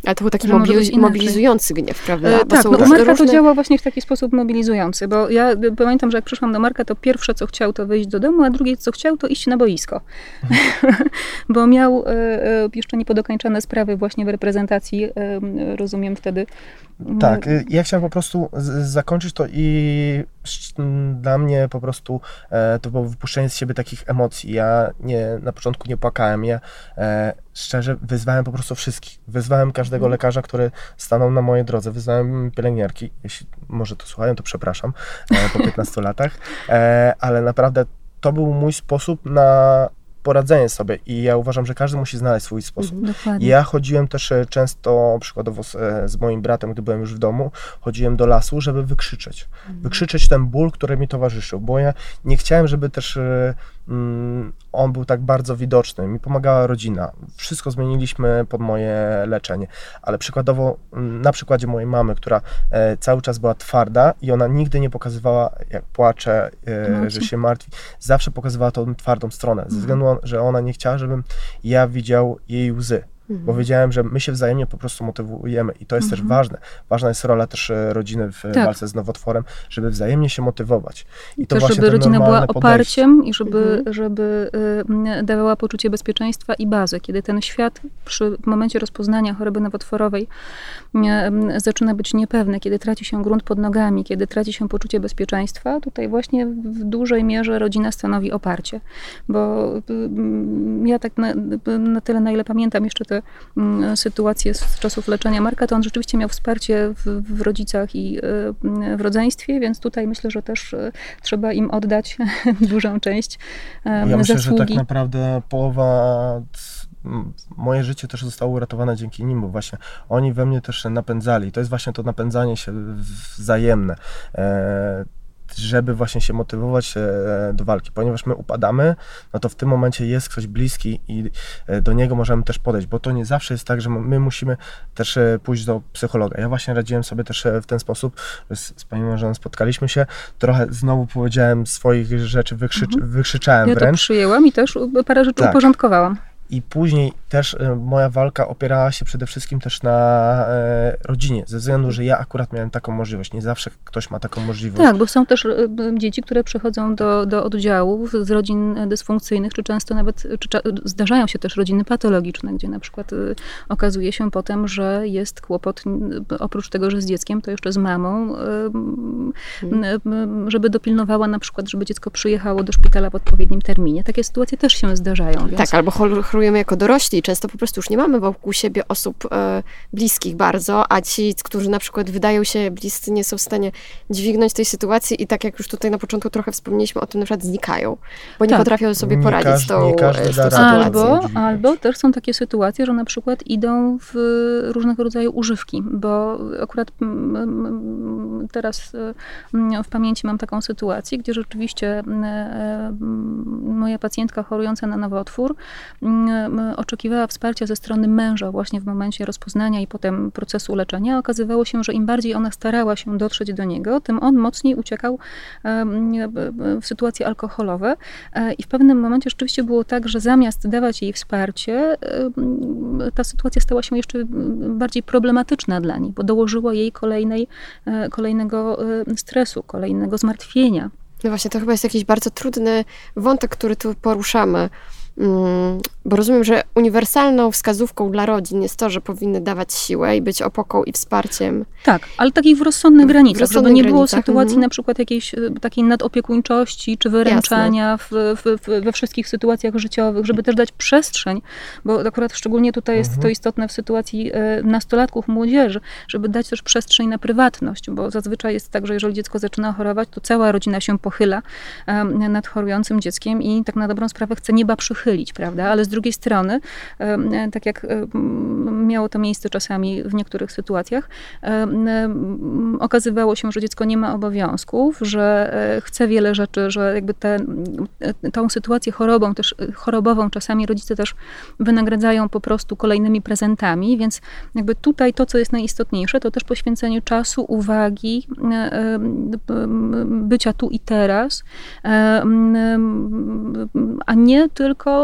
Ale to był taki mobiliz- mobilizujący gniew, prawda? E, Bo tak, no u Marka to różne- działa właśnie w taki sposób mobilizujący, bo ja pamiętam, że jak przyszłam do Marka, to pierwsze co chciał to wyjść do domu, a drugie co chciał to iść na boisko. [LAUGHS] bo miał e, e, jeszcze niepodokończone sprawy właśnie w reprezentacji, e, rozumiem wtedy. Tak, y, ja chciałem po prostu zakończyć to i dla mnie po prostu e, to było wypuszczenie z siebie takich emocji. Ja nie, na początku nie płakałem, ja e, szczerze wyzwałem po prostu wszystkich. Wyzwałem każdego Mhm. lekarza, który stanął na mojej drodze, wyzwałem pielęgniarki, jeśli może to słuchają, to przepraszam, e, po 15 latach, e, ale naprawdę to był mój sposób na poradzenie sobie i ja uważam, że każdy musi znaleźć swój sposób. Mhm. Dokładnie. Ja chodziłem też e, często, przykładowo z, e, z moim bratem, gdy byłem już w domu, chodziłem do lasu, żeby wykrzyczeć. Wykrzyczeć ten ból, który mi towarzyszył, bo ja nie chciałem, żeby też e, on był tak bardzo widoczny. Mi pomagała rodzina. Wszystko zmieniliśmy pod moje leczenie. Ale przykładowo mm, na przykładzie mojej mamy, która e, cały czas była twarda i ona nigdy nie pokazywała, jak płacze, e, że się martwi. Zawsze pokazywała tą twardą stronę, ze Mhm. względu na że ona nie chciała, żebym ja widział jej łzy. Bo Mhm. wiedziałem, że my się wzajemnie po prostu motywujemy i to jest też Mhm. ważne. Ważna jest rola też e, rodziny w e, Tak. walce z nowotworem, żeby wzajemnie się motywować. I to Też, żeby rodzina była normalne podejście. oparciem i żeby, Mhm. żeby y, dawała poczucie bezpieczeństwa i bazy. Kiedy ten świat przy momencie rozpoznania choroby nowotworowej y, zaczyna być niepewny, kiedy traci się grunt pod nogami, kiedy traci się poczucie bezpieczeństwa, tutaj właśnie w dużej mierze rodzina stanowi oparcie. Bo ja tak na, na tyle, na ile pamiętam jeszcze te te mm, sytuacje z czasów leczenia Marka, to on rzeczywiście miał wsparcie w, w rodzicach i w rodzeństwie, więc tutaj myślę, że też trzeba im oddać [LAUGHS] dużą część ja zasługi. myślę, że tak naprawdę połowa moje życie też zostało uratowane dzięki nim, bo właśnie oni we mnie też napędzali. To jest właśnie to napędzanie się wzajemne. E, żeby właśnie się motywować e, do walki, ponieważ my upadamy, no to w tym momencie jest ktoś bliski i e, do niego możemy też podejść, bo to nie zawsze jest tak, że my musimy też pójść do psychologa. Ja właśnie radziłem sobie też w ten sposób, z, z panią mężem spotkaliśmy się, trochę znowu powiedziałem swoich rzeczy, wykrzycz, mhm. wykrzyczałem ja wręcz. Ja to przyjęłam i też parę rzeczy tak. uporządkowałam. I później też e, moja walka opierała się przede wszystkim też na e, rodzinie, ze względu, że ja akurat miałem taką możliwość. Nie zawsze ktoś ma taką możliwość. Tak, bo są też e, dzieci, które przychodzą do, do oddziałów z rodzin dysfunkcyjnych, czy często nawet czy, zdarzają się też rodziny patologiczne, gdzie na przykład okazuje się potem, że jest kłopot oprócz tego, że z dzieckiem, to jeszcze z mamą, żeby dopilnowała na przykład, żeby dziecko przyjechało do szpitala w odpowiednim terminie. Takie sytuacje też się zdarzają. Więc... Tak, albo chorujemy jako dorośli. Często po prostu już nie mamy wokół siebie osób e, bliskich bardzo, a ci, którzy na przykład wydają się bliscy, nie są w stanie dźwignąć tej sytuacji i tak jak już tutaj na początku trochę wspomnieliśmy o tym, na przykład znikają, bo nie tak. potrafią sobie poradzić każdy, z tą, z tą sytuacją. Albo, albo też są takie sytuacje, że na przykład idą w różnego rodzaju używki, bo akurat teraz e, w pamięci mam taką sytuację, gdzie rzeczywiście e, moja pacjentka chorująca na nowotwór oczekiwała wsparcia ze strony męża właśnie w momencie rozpoznania i potem procesu leczenia, okazywało się, że im bardziej ona starała się dotrzeć do niego, tym on mocniej uciekał w sytuacje alkoholowe. E, I w pewnym momencie rzeczywiście było tak, że zamiast dawać jej wsparcie, ta sytuacja stała się jeszcze bardziej problematyczna dla niej, bo dołożyło jej kolejnej, e, kolejnego e, stresu, kolejnego zmartwienia. No właśnie, to chyba jest jakiś bardzo trudny wątek, który tu poruszamy. Mm, bo rozumiem, że uniwersalną wskazówką dla rodzin jest to, że powinny dawać siłę i być opoką i wsparciem. Tak, ale takich w rozsądnych granicach, w rozsądnych żeby nie było sytuacji mm. na przykład jakiejś e, takiej nadopiekuńczości czy wyręczania w, w, w, we wszystkich sytuacjach życiowych, żeby też dać przestrzeń, bo akurat szczególnie tutaj jest to mhm. istotne w sytuacji e, nastolatków, młodzieży, żeby dać też przestrzeń na prywatność, bo zazwyczaj jest tak, że jeżeli dziecko zaczyna chorować, to cała rodzina się pochyla nad chorującym dzieckiem i tak na dobrą sprawę chce nieba prawda, ale z drugiej strony, tak jak miało to miejsce czasami w niektórych sytuacjach, okazywało się, że dziecko nie ma obowiązków, że e, chce wiele rzeczy, że jakby tę tą sytuację chorobą, też chorobową czasami rodzice też wynagradzają po prostu kolejnymi prezentami, więc jakby tutaj to, co jest najistotniejsze, to też poświęcenie czasu, uwagi, e, bycia tu i teraz, a nie tylko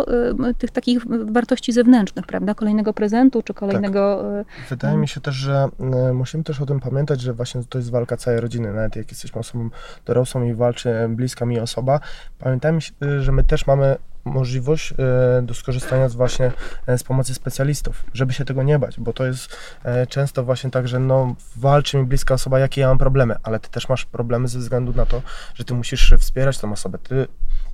tych takich wartości zewnętrznych, prawda? Kolejnego prezentu czy kolejnego. Tak. Wydaje mi się też, że musimy też o tym pamiętać, że właśnie to jest walka całej rodziny. Nawet jak jesteśmy osobą dorosłą i walczy bliska mi osoba, pamiętajmy, że my też mamy możliwość e, do skorzystania z właśnie e, z pomocy specjalistów, żeby się tego nie bać, bo to jest e, często właśnie tak, że no walczy mi bliska osoba, jakie ja mam problemy, ale ty też masz problemy ze względu na to, że ty musisz wspierać tą osobę. Ty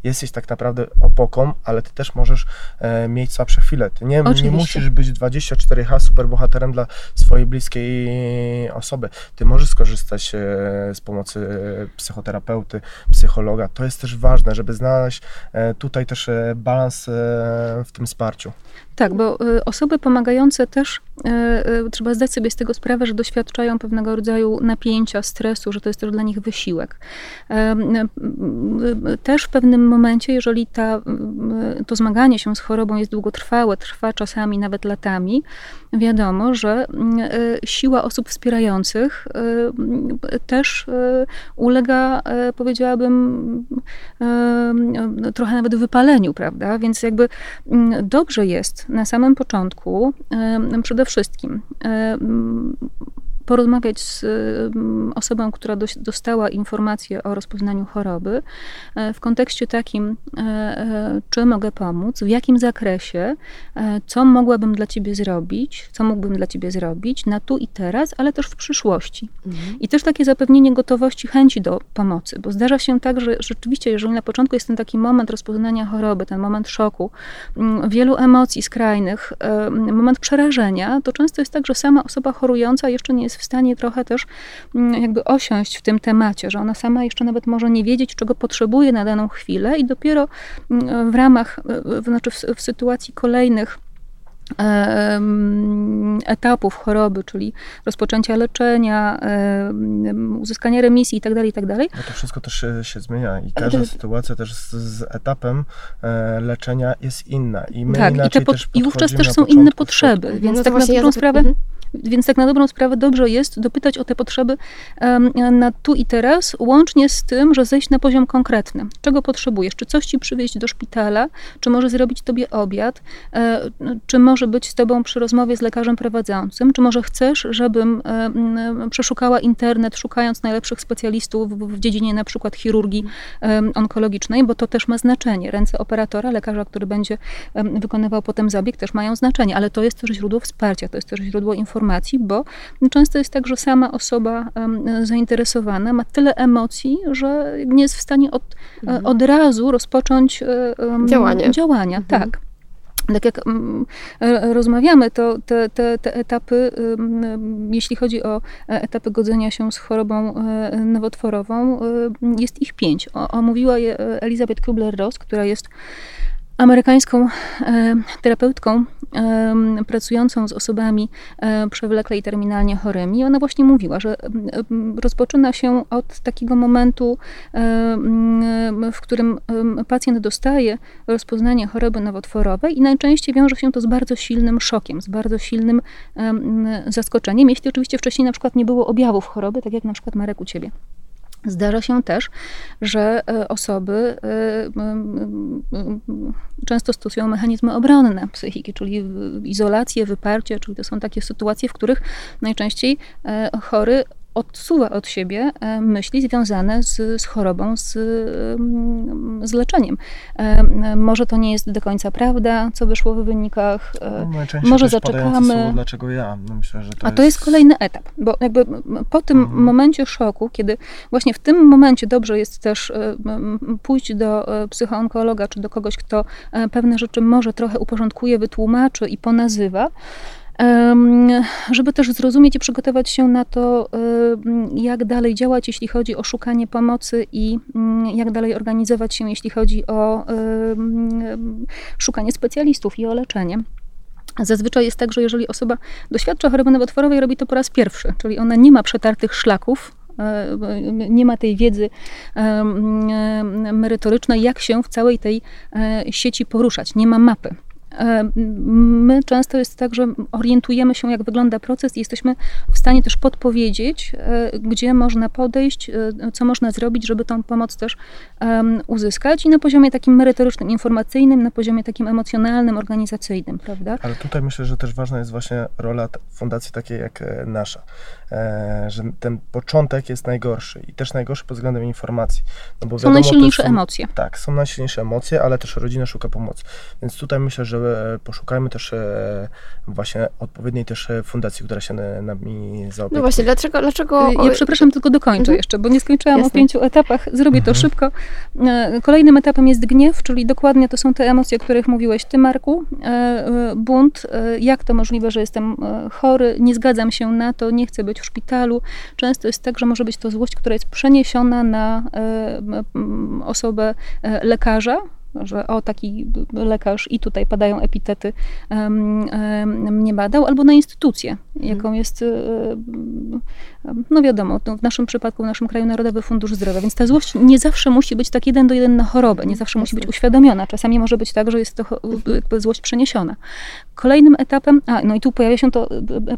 jesteś tak naprawdę opoką, ale ty też możesz e, mieć słabsze chwile. Ty nie, nie musisz być 24H superbohaterem dla swojej bliskiej osoby. Ty możesz skorzystać e, z pomocy psychoterapeuty, psychologa. To jest też ważne, żeby znaleźć e, tutaj też balans e, w tym wsparciu. Tak, bo y, osoby pomagające też y, trzeba zdać sobie z tego sprawę, że doświadczają pewnego rodzaju napięcia, stresu, że to jest też dla nich wysiłek. Też w pewnym momencie, jeżeli ta, to zmaganie się z chorobą jest długotrwałe, trwa czasami nawet latami, wiadomo, że siła osób wspierających też ulega, powiedziałabym, trochę nawet wypaleniu, prawda? Więc jakby dobrze jest na samym początku przede wszystkim porozmawiać z osobą, która dostała informację o rozpoznaniu choroby w kontekście takim, czy mogę pomóc, w jakim zakresie, co mogłabym dla ciebie zrobić, co mógłbym dla ciebie zrobić na tu i teraz, ale też w przyszłości. Mhm. I też takie zapewnienie gotowości, chęci do pomocy, bo zdarza się tak, że rzeczywiście, jeżeli na początku jest ten taki moment rozpoznania choroby, ten moment szoku, mm, wielu emocji skrajnych, moment przerażenia, to często jest tak, że sama osoba chorująca jeszcze nie jest w stanie trochę też mm, jakby osiąść w tym temacie, że ona sama jeszcze nawet może nie wiedzieć, czego potrzebuje na daną chwilę i dopiero mm, w ramach, znaczy w, w sytuacji kolejnych etapów choroby, czyli rozpoczęcia leczenia, uzyskania remisji itd., tak itd. Tak no to wszystko też się, się zmienia i każda sytuacja też z, z, etapem e, leczenia jest inna i my tak, i, te po, i wówczas też są inne potrzeby, więc no tak na dobrą ja sprawę... Mhm. Więc tak na dobrą sprawę dobrze jest dopytać o te potrzeby na tu i teraz, łącznie z tym, że zejść na poziom konkretny. Czego potrzebujesz? Czy coś ci przywieźć do szpitala? Czy może zrobić tobie obiad? E, czy może być z tobą przy rozmowie z lekarzem prowadzącym? Czy może chcesz, żebym przeszukała internet, szukając najlepszych specjalistów w dziedzinie na przykład chirurgii onkologicznej, bo to też ma znaczenie. Ręce operatora, lekarza, który będzie wykonywał potem zabieg, też mają znaczenie, ale to jest też źródło wsparcia, to jest też źródło informacji informacji, bo często jest tak, że sama osoba zainteresowana ma tyle emocji, że nie jest w stanie od, e, mhm. od razu rozpocząć Działanie. działania. Mhm. Tak tak jak e, rozmawiamy, to te, te, te, etapy, jeśli chodzi o e, etapy godzenia się z chorobą nowotworową, jest ich pięć. Omówiła je Elizabeth Kubler-Ross, która jest amerykańską e, terapeutką e, pracującą z osobami e, przewlekle i terminalnie chorymi. Ona właśnie mówiła, że rozpoczyna się od takiego momentu, w którym pacjent dostaje rozpoznanie choroby nowotworowej i najczęściej wiąże się to z bardzo silnym szokiem, z bardzo silnym zaskoczeniem, jeśli oczywiście wcześniej na przykład nie było objawów choroby, tak jak na przykład Marek u ciebie. Zdarza się też, że e, osoby e, często stosują mechanizmy obronne psychiki, czyli izolację, wyparcie, czyli to są takie sytuacje, w których najczęściej e, chory odsuwa od siebie e, myśli związane z, z chorobą, z, z leczeniem. E, może to nie jest do końca prawda, co wyszło w wynikach. E, no, może zaczekamy. Słowo, dlaczego ja? No myślę, że to A to jest kolejny etap, bo jakby po tym mhm. momencie szoku, kiedy właśnie w tym momencie dobrze jest też pójść do psychoonkologa, czy do kogoś, kto pewne rzeczy może trochę uporządkuje, wytłumaczy i ponazywa, żeby też zrozumieć i przygotować się na to, jak dalej działać, jeśli chodzi o szukanie pomocy i mm, jak dalej organizować się, jeśli chodzi o szukanie specjalistów i o leczenie. Zazwyczaj jest tak, że jeżeli osoba doświadcza choroby nowotworowej, robi to po raz pierwszy, czyli ona nie ma przetartych szlaków, nie ma tej wiedzy merytorycznej, jak się w całej tej e, sieci poruszać, nie ma mapy. E, my często jest tak, że orientujemy się, jak wygląda proces i jesteśmy w stanie też podpowiedzieć, e, gdzie można podejść, e, co można zrobić, żeby tą pomoc też uzyskać i na poziomie takim merytorycznym, informacyjnym, na poziomie takim emocjonalnym, organizacyjnym, prawda? Ale tutaj myślę, że też ważna jest właśnie rola fundacji takiej jak nasza, że ten początek jest najgorszy i też najgorszy pod względem informacji. No bo są najsilniejsze są, emocje. Tak, są najsilniejsze emocje, ale też rodzina szuka pomocy. Więc tutaj myślę, że E, poszukajmy też e, właśnie odpowiedniej też e, fundacji, która się nami zaopiekuje. No właśnie, dlaczego? dlaczego... Ja przepraszam, tylko dokończę mhm. jeszcze, bo nie skończyłam Jasne. o pięciu etapach. Zrobię mhm. to szybko. Kolejnym etapem jest gniew, czyli dokładnie to są te emocje, o których mówiłeś ty, Marku. Bunt, jak to możliwe, że jestem chory, nie zgadzam się na to, nie chcę być w szpitalu. Często jest tak, że może być to złość, która jest przeniesiona na osobę lekarza, że o taki lekarz i tutaj padają epitety mnie badał, albo na instytucję, mhm. jaką jest, no wiadomo, w naszym przypadku, w naszym kraju Narodowy Fundusz Zdrowia, więc ta złość nie zawsze musi być tak jeden do jeden na chorobę, nie zawsze musi być uświadomiona, czasami może być tak, że jest to złość przeniesiona. Kolejnym etapem, a no i tu pojawia się to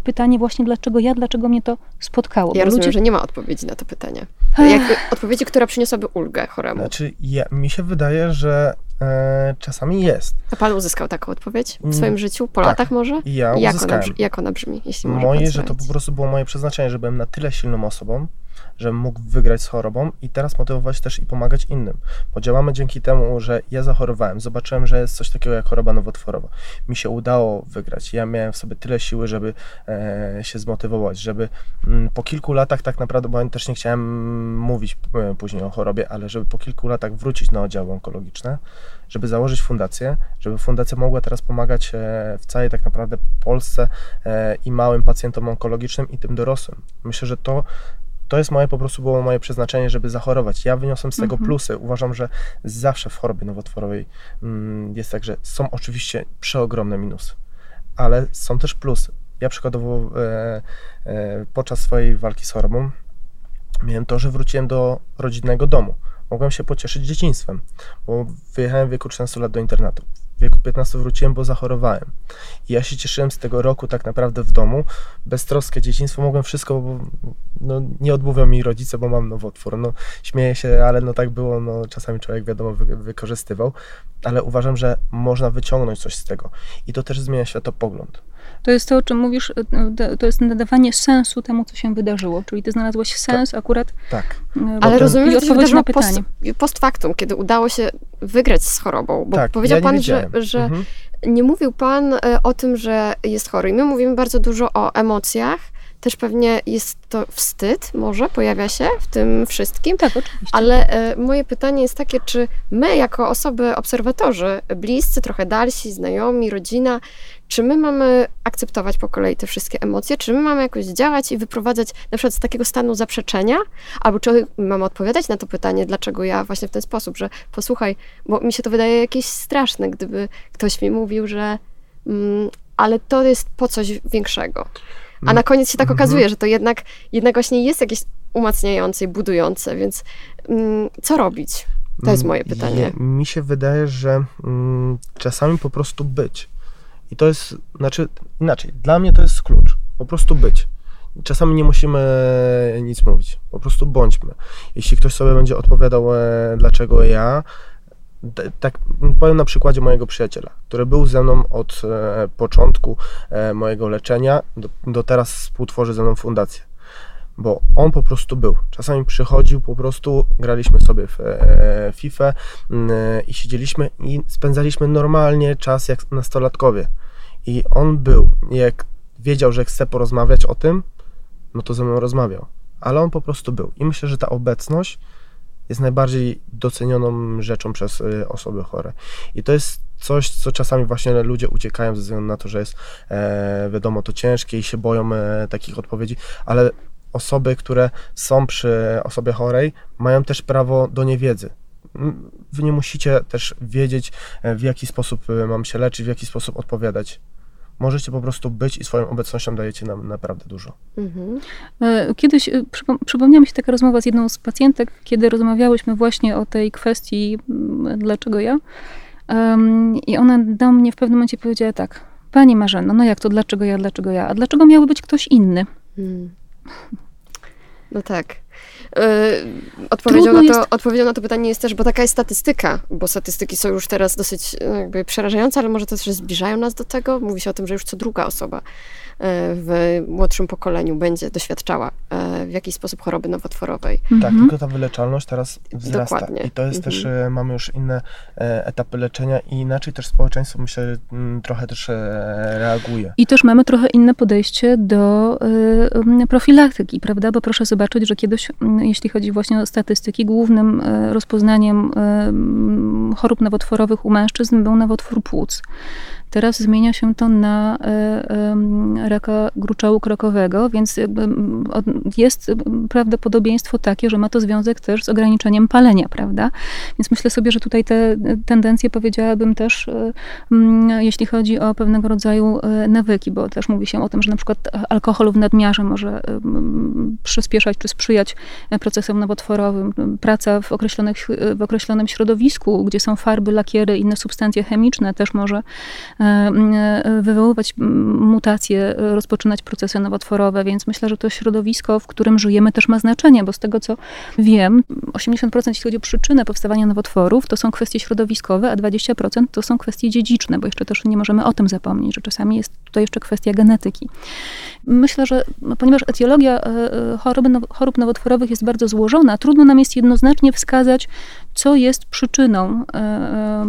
pytanie właśnie, dlaczego ja, dlaczego mnie to spotkało. Ja rozumiem, ludzie... że nie ma odpowiedzi na to pytanie. Jak, odpowiedzi, która przyniosłaby ulgę choremu. Znaczy, ja, mi się wydaje, że e, czasami jest. A pan uzyskał taką odpowiedź w Mm, swoim życiu? Po tak. latach może? Ja jak, uzyskałem. brzmi- jak ona brzmi, jeśli może Moje, że to po prostu było moje przeznaczenie, że byłem na tyle silną osobą, żebym mógł wygrać z chorobą i teraz motywować też i pomagać innym. Bo działamy dzięki temu, że ja zachorowałem, zobaczyłem, że jest coś takiego jak choroba nowotworowa. Mi się udało wygrać. Ja miałem w sobie tyle siły, żeby e, się zmotywować, żeby mm, po kilku latach tak naprawdę, bo ja też nie chciałem mówić e, później o chorobie, ale żeby po kilku latach wrócić na oddziały onkologiczne, żeby założyć fundację, żeby fundacja mogła teraz pomagać e, w całej tak naprawdę Polsce e, i małym pacjentom onkologicznym i tym dorosłym. Myślę, że to, to jest moje po prostu było moje przeznaczenie, żeby zachorować. Ja wyniosłem z tego Mhm. plusy. Uważam, że zawsze w chorobie nowotworowej mm, jest tak, że są oczywiście przeogromne minusy, ale są też plusy. Ja przykładowo e, e, podczas swojej walki z chorobą miałem to, że wróciłem do rodzinnego domu. Mogłem się pocieszyć dzieciństwem, bo wyjechałem w wieku 13 lat do internatu. W wieku 15 wróciłem, bo zachorowałem. I ja się cieszyłem z tego roku tak naprawdę w domu. Beztroskie dzieciństwo, mogłem wszystko, bo no, nie odmówią mi rodzice, bo mam nowotwór. No, śmieję się, ale no tak było, no, czasami człowiek wiadomo wy, wykorzystywał, ale uważam, że można wyciągnąć coś z tego. I to też zmienia światopogląd. To jest to, o czym mówisz, y, y, to jest nadawanie sensu temu, co się wydarzyło. Czyli ty znalazłeś sens akurat. Tak. y, Ale w- rozumiem, że to się na pytanie. post, post factum, kiedy udało się wygrać z chorobą. Bo tak, powiedział ja nie pan, że, wiedziałem. że Mhm. nie mówił pan o tym, że jest chory. I my mówimy bardzo dużo o emocjach. Też pewnie jest to wstyd, może pojawia się w tym wszystkim. Tak, oczywiście. Ale e, moje pytanie jest takie, czy my, jako osoby, obserwatorzy, bliscy, trochę dalsi, znajomi, rodzina, czy my mamy akceptować po kolei te wszystkie emocje, czy my mamy jakoś działać i wyprowadzać na przykład z takiego stanu zaprzeczenia, albo czy mamy odpowiadać na to pytanie, dlaczego ja właśnie w ten sposób, że posłuchaj, bo mi się to wydaje jakieś straszne, gdyby ktoś mi mówił, że mm, ale to jest po coś większego. A na koniec się tak Mhm. okazuje, że to jednak, jednak właśnie jest jakieś umacniające i budujące, więc mm, co robić? To jest moje pytanie. Je- Mi się wydaje, że mm, czasami po prostu być. I to jest, znaczy inaczej, dla mnie to jest klucz. Po prostu być. Czasami nie musimy nic mówić. Po prostu bądźmy. Jeśli ktoś sobie będzie odpowiadał, e, dlaczego ja, tak powiem na przykładzie mojego przyjaciela, który był ze mną od e, początku e, mojego leczenia, do, do teraz współtworzy ze mną fundację bo on po prostu był. Czasami przychodził, po prostu graliśmy sobie w e, FIFA mm, e, i siedzieliśmy i spędzaliśmy normalnie czas jak nastolatkowie. I on był. Jak wiedział, że chce porozmawiać o tym, no to ze mną rozmawiał. Ale on po prostu był. I myślę, że ta obecność jest najbardziej docenioną rzeczą przez e, osoby chore. I to jest coś, co czasami właśnie ludzie uciekają ze względu na to, że jest e, wiadomo to ciężkie i się boją e, takich odpowiedzi, ale osoby, które są przy osobie chorej, mają też prawo do niewiedzy. Wy nie musicie też wiedzieć, e, w jaki sposób e, mam się leczyć, w jaki sposób odpowiadać. Możecie po prostu być i swoją obecnością dajecie nam naprawdę dużo. Mhm. E, Kiedyś e, przypom- przypomniała mi się taka rozmowa z jedną z pacjentek, kiedy rozmawiałyśmy właśnie o tej kwestii, dlaczego ja. Em, I ona do mnie w pewnym momencie powiedziała tak, Pani Marzeno, no jak to, dlaczego ja, dlaczego ja? A dlaczego miałby być ktoś inny? Mm. No tak. Yy, odpowiedzią, Trudno na to, jest- odpowiedzią na to pytanie jest też, bo taka jest statystyka, bo statystyki są już teraz dosyć no, jakby przerażające, ale może też zbliżają nas do tego. Mówi się o tym, że już co druga osoba w młodszym pokoleniu będzie doświadczała yy, w jakiś sposób choroby nowotworowej. Tak, Mhm. tylko ta wyleczalność teraz wzrasta. Dokładnie. I to jest Mhm. też, e, mamy już inne e, etapy leczenia i inaczej też społeczeństwo myślę m, trochę też e, reaguje. I też mamy trochę inne podejście do profilaktyki, prawda? Bo proszę zobaczyć, że kiedyś, mm, jeśli chodzi właśnie o statystyki, głównym rozpoznaniem mm, chorób nowotworowych u mężczyzn był nowotwór płuc. Teraz zmienia się to na y, raka gruczołu krokowego, więc jest prawdopodobieństwo takie, że ma to związek też z ograniczeniem palenia, prawda? Więc myślę sobie, że tutaj te tendencje powiedziałabym też mm, jeśli chodzi o pewnego rodzaju e, nawyki, bo też mówi się o tym, że na przykład alkohol w nadmiarze może przyspieszać czy sprzyjać e, procesom nowotworowym. Praca w, określonych, w określonym środowisku, gdzie są farby, lakiery, inne substancje chemiczne też może wywoływać mutacje, rozpoczynać procesy nowotworowe, więc myślę, że to środowisko, w którym żyjemy też ma znaczenie, bo z tego co wiem, 80% jeśli chodzi o przyczynę powstawania nowotworów, to są kwestie środowiskowe, a 20% to są kwestie dziedziczne, bo jeszcze też nie możemy o tym zapomnieć, że czasami jest tutaj jeszcze kwestia genetyki. Myślę, że ponieważ etiologia e, chorób, chorób nowotworowych jest bardzo złożona, trudno nam jest jednoznacznie wskazać, co jest przyczyną e,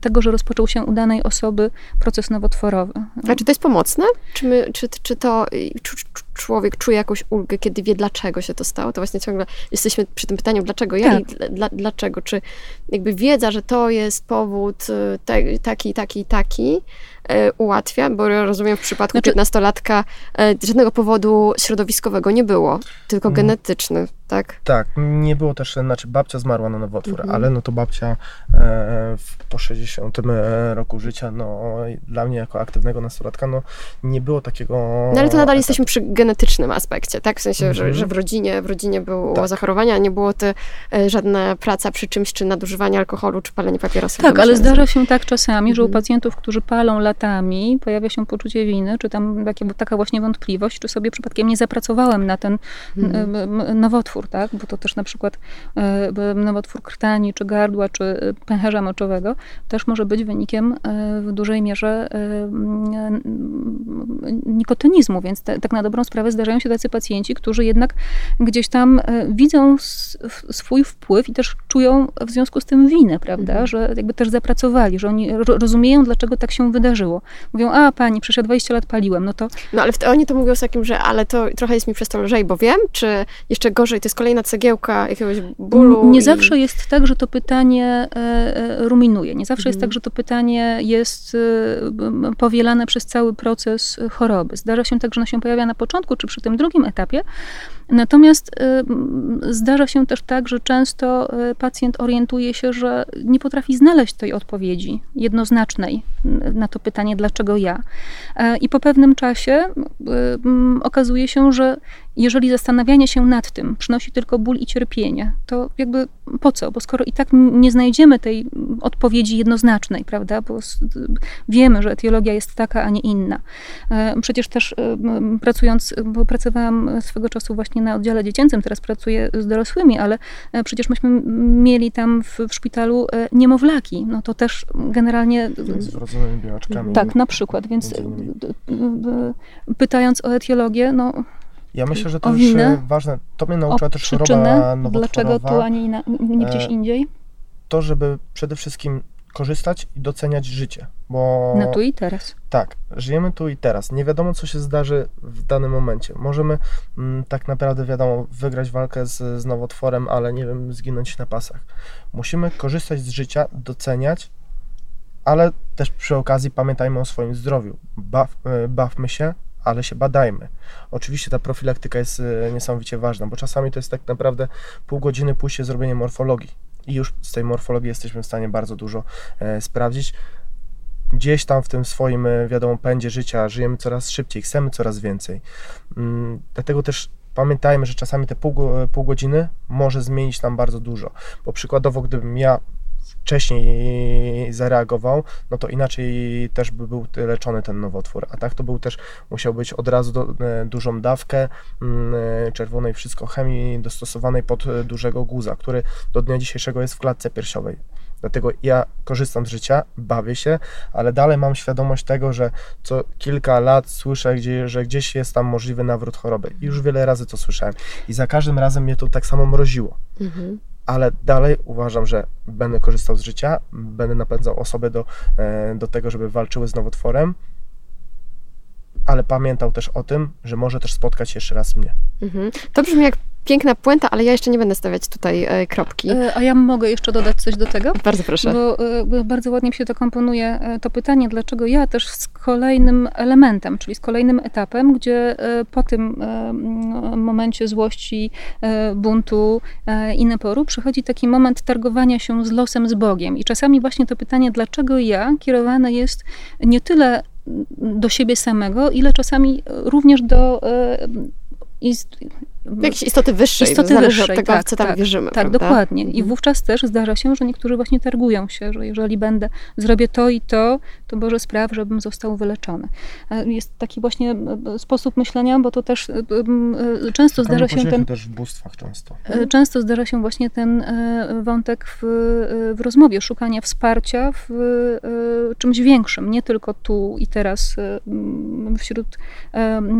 tego, że rozpoczął się u danej osoby proces nowotworowy. A czy to jest pomocne? Czy, my, czy, czy to czy człowiek czuje jakąś ulgę, kiedy wie, dlaczego się to stało? To właśnie ciągle jesteśmy przy tym pytaniu, dlaczego ja tak. i dla, dlaczego? Czy jakby wiedza, że to jest powód y, te, taki, taki, taki, E, ułatwia, bo rozumiem w przypadku znaczy, 15-latka e, żadnego powodu środowiskowego nie było, tylko mm. genetyczny, tak? Tak, nie było też, znaczy babcia zmarła na nowotwór, mhm. ale no to babcia e, po 60 roku życia, no dla mnie jako aktywnego nastolatka, no nie było takiego... No ale to nadal jesteśmy przy genetycznym aspekcie, tak? W sensie, mhm. że, że w rodzinie, w rodzinie było tak. zachorowanie, a nie było to żadna praca przy czymś, czy nadużywanie alkoholu, czy palenie papierosów. Tak, ale zdarza się tak czasami, że u mhm. pacjentów, którzy palą lat latami pojawia się poczucie winy, czy tam taka właśnie wątpliwość, czy sobie przypadkiem nie zapracowałem na ten mhm. nowotwór, tak? Bo to też na przykład e, nowotwór krtani, czy gardła, czy e, pęcherza moczowego też może być wynikiem e, w dużej mierze nikotynizmu, więc te, tak na dobrą sprawę zdarzają się tacy pacjenci, którzy jednak gdzieś tam widzą swój wpływ i też czują w związku z tym winę, prawda? Mhm. Że jakby też zapracowali, że oni rozumieją, dlaczego tak się wydarzyło. Mówią, a pani, przecież ja 20 lat paliłem, no to... No ale oni to mówią z takim, że ale to trochę jest mi przez to lżej, bo wiem, czy jeszcze gorzej, to jest kolejna cegiełka jakiegoś bólu? Nie i... zawsze jest tak, że to pytanie e, e, ruminuje. Nie zawsze mhm. jest tak, że to pytanie jest e, powielane przez cały proces choroby. Zdarza się tak, że ono się pojawia na początku, czy przy tym drugim etapie, Natomiast y, zdarza się też tak, że często y, pacjent orientuje się, że nie potrafi znaleźć tej odpowiedzi jednoznacznej na to pytanie, dlaczego ja. I po pewnym czasie y, okazuje się, że jeżeli zastanawianie się nad tym przynosi tylko ból i cierpienie, to jakby po co? Bo skoro i tak nie znajdziemy tej odpowiedzi jednoznacznej, prawda? Bo wiemy, że etiologia jest taka, a nie inna. E, przecież też e, pracując, bo pracowałam swego czasu właśnie na oddziale dziecięcym, teraz pracuję z dorosłymi, ale e, przecież myśmy mieli tam w, w szpitalu niemowlaki. No to też generalnie... Z wrodzonymi białaczkami. Tak, na przykład. Więc pytając o etiologię, no ja myślę, że to jest winę, ważne. To mnie nauczyła też choroba nowotworowa. Dlaczego tu, a nie, nie gdzieś indziej? To, żeby przede wszystkim korzystać i doceniać życie, bo... Na tu i teraz. Tak, żyjemy tu i teraz. Nie wiadomo, co się zdarzy w danym momencie. Możemy mm, tak naprawdę, wiadomo, wygrać walkę z, z nowotworem, ale nie wiem, zginąć na pasach. Musimy korzystać z życia, doceniać, ale też przy okazji pamiętajmy o swoim zdrowiu. Baw, e, bawmy się, ale się badajmy. Oczywiście ta profilaktyka jest e, niesamowicie ważna, bo czasami to jest tak naprawdę pół godziny pójście zrobienie morfologii i już z tej morfologii jesteśmy w stanie bardzo dużo e, sprawdzić. Gdzieś tam w tym swoim, e, wiadomo, pędzie życia żyjemy coraz szybciej, chcemy coraz więcej. Mm, dlatego też pamiętajmy, że czasami te pół, pół godziny może zmienić nam bardzo dużo, bo przykładowo, gdybym ja wcześniej zareagował, no to inaczej też by był leczony ten nowotwór. A tak to był też, musiał być od razu do, e, dużą dawkę mm, e, czerwonej wszystko chemii dostosowanej pod e, dużego guza, który do dnia dzisiejszego jest w klatce piersiowej. Dlatego ja korzystam z życia, bawię się, ale dalej mam świadomość tego, że co kilka lat słyszę, gdzie, że gdzieś jest tam możliwy nawrót choroby. I już wiele razy to słyszałem. I za każdym razem mnie to tak samo mroziło. Mhm ale dalej uważam, że będę korzystał z życia, będę napędzał osoby do, e, do tego, żeby walczyły z nowotworem, ale pamiętał też o tym, że może też spotkać jeszcze raz mnie. Mhm. To brzmi jak piękna puenta, ale ja jeszcze nie będę stawiać tutaj e, kropki. E, a ja mogę jeszcze dodać coś do tego? Bardzo proszę. Bo, bo bardzo ładnie mi się to komponuje, to pytanie, dlaczego ja też z kolejnym elementem, czyli z kolejnym etapem, gdzie po tym momencie złości, buntu i naporu przychodzi taki moment targowania się z losem, z Bogiem. I czasami właśnie to pytanie, dlaczego ja, kierowane jest nie tyle do siebie samego, ile czasami również do Jakiejś istoty wyższej, istoty wyższej, od tego, tak, co tam tak, wierzymy. Tak, prawda? dokładnie. I mhm. wówczas też zdarza się, że niektórzy właśnie targują się, że jeżeli będę, zrobię to i to, Boże spraw, żebym został wyleczony. E, jest taki właśnie e, sposób myślenia, bo to też często zdarza się ten... też w bóstwach często. Często zdarza się właśnie ten wątek w, w rozmowie, szukania wsparcia w czymś większym, nie tylko tu i teraz wśród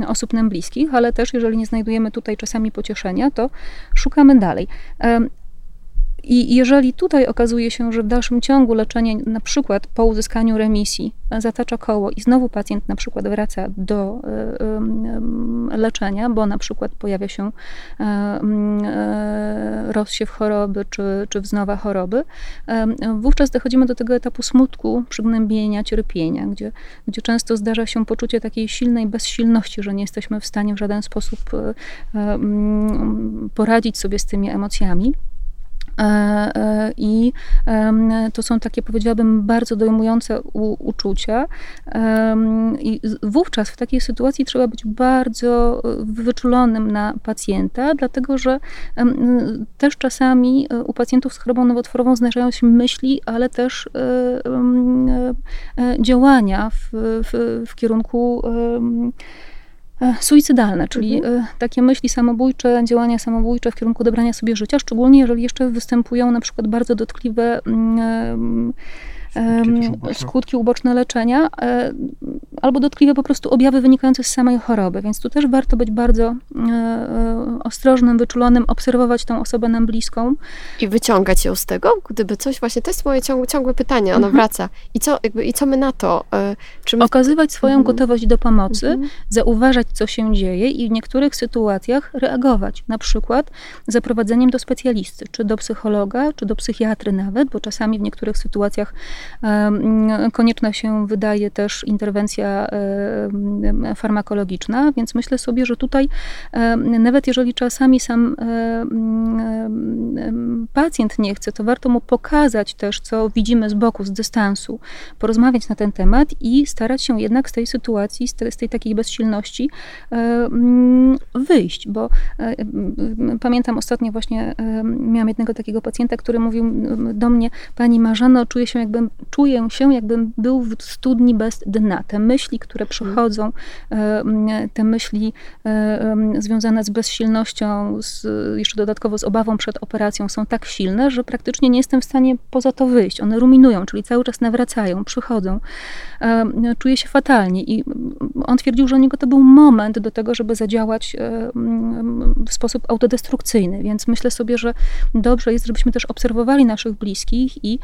osób nam bliskich, ale też jeżeli nie znajdujemy tutaj czasami pocieszenia, to szukamy dalej. I jeżeli tutaj okazuje się, że w dalszym ciągu leczenie, na przykład po uzyskaniu remisji, zatacza koło i znowu pacjent na przykład wraca do leczenia, bo na przykład pojawia się e, e, rozsiew choroby czy, czy wznowa choroby, wówczas dochodzimy do tego etapu smutku, przygnębienia, cierpienia, gdzie, gdzie często zdarza się poczucie takiej silnej bezsilności, że nie jesteśmy w stanie w żaden sposób e, poradzić sobie z tymi emocjami. E, e, I to są takie, powiedziałabym, bardzo dojmujące uczucia. I wówczas w takiej sytuacji trzeba być bardzo e, wyczulonym na pacjenta, dlatego że też czasami u pacjentów z chorobą nowotworową zdarzają się myśli, ale też działania w, w, w kierunku E, suicydalne, czyli mhm. E, takie myśli samobójcze, działania samobójcze w kierunku odebrania sobie życia, szczególnie jeżeli jeszcze występują na przykład bardzo dotkliwe mm, skutki uboczne. skutki uboczne leczenia, e, albo dotkliwe po prostu objawy wynikające z samej choroby. Więc tu też warto być bardzo e, e, ostrożnym, wyczulonym, obserwować tą osobę nam bliską. I wyciągać ją z tego, gdyby coś, właśnie to jest moje ciągłe, ciągłe pytanie, ono mhm. wraca. I co, jakby, I co my na to? Czy my... Okazywać swoją mhm. gotowość do pomocy, mhm. zauważać, co się dzieje i w niektórych sytuacjach reagować. Na przykład zaprowadzeniem do specjalisty, czy do psychologa, czy do psychiatry nawet, bo czasami w niektórych sytuacjach Konieczna się wydaje też interwencja farmakologiczna, więc myślę sobie, że tutaj nawet jeżeli czasami sam pacjent nie chce, to warto mu pokazać też, co widzimy z boku, z dystansu, porozmawiać na ten temat i starać się jednak z tej sytuacji, z tej, z tej takiej bezsilności wyjść, bo pamiętam ostatnio właśnie miałam jednego takiego pacjenta, który mówił do mnie, pani Marzano, czuję się jakbym czuję się, jakbym był w studni bez dna. Te myśli, które przychodzą, e, te myśli e, związane z bezsilnością, z, jeszcze dodatkowo z obawą przed operacją, są tak silne, że praktycznie nie jestem w stanie poza to wyjść. One ruminują, czyli cały czas nawracają, przychodzą. E, czuję się fatalnie i on twierdził, że u niego to był moment do tego, żeby zadziałać w sposób autodestrukcyjny, więc myślę sobie, że dobrze jest, żebyśmy też obserwowali naszych bliskich i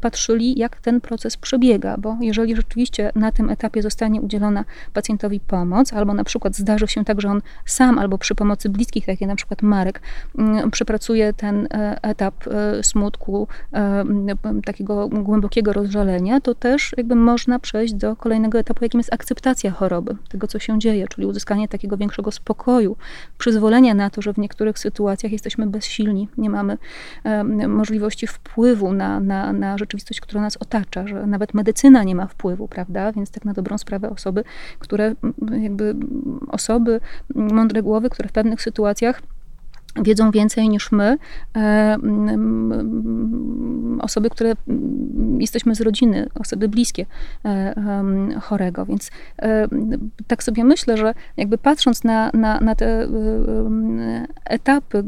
patrzyli, jak ten proces przebiega, bo jeżeli rzeczywiście na tym etapie zostanie udzielona pacjentowi pomoc, albo na przykład zdarzy się tak, że on sam albo przy pomocy bliskich, tak jak na przykład Marek, mm, przepracuje ten e, etap e, smutku, e, takiego głębokiego rozżalenia, to też jakby można przejść do kolejnego etapu, jakim jest akceptacja choroby, tego co się dzieje, czyli uzyskanie takiego większego spokoju, przyzwolenia na to, że w niektórych sytuacjach jesteśmy bezsilni, nie mamy możliwości wpływu na, na, na rzeczywistość, która nas otacza, że nawet medycyna nie ma wpływu, prawda? Więc tak na dobrą sprawę osoby, które jakby osoby, mądre głowy, które w pewnych sytuacjach wiedzą więcej niż my, e, mm, osoby, które jesteśmy z rodziny, osoby bliskie e, chorego. Więc e, tak sobie myślę, że jakby patrząc na, na, na te etapy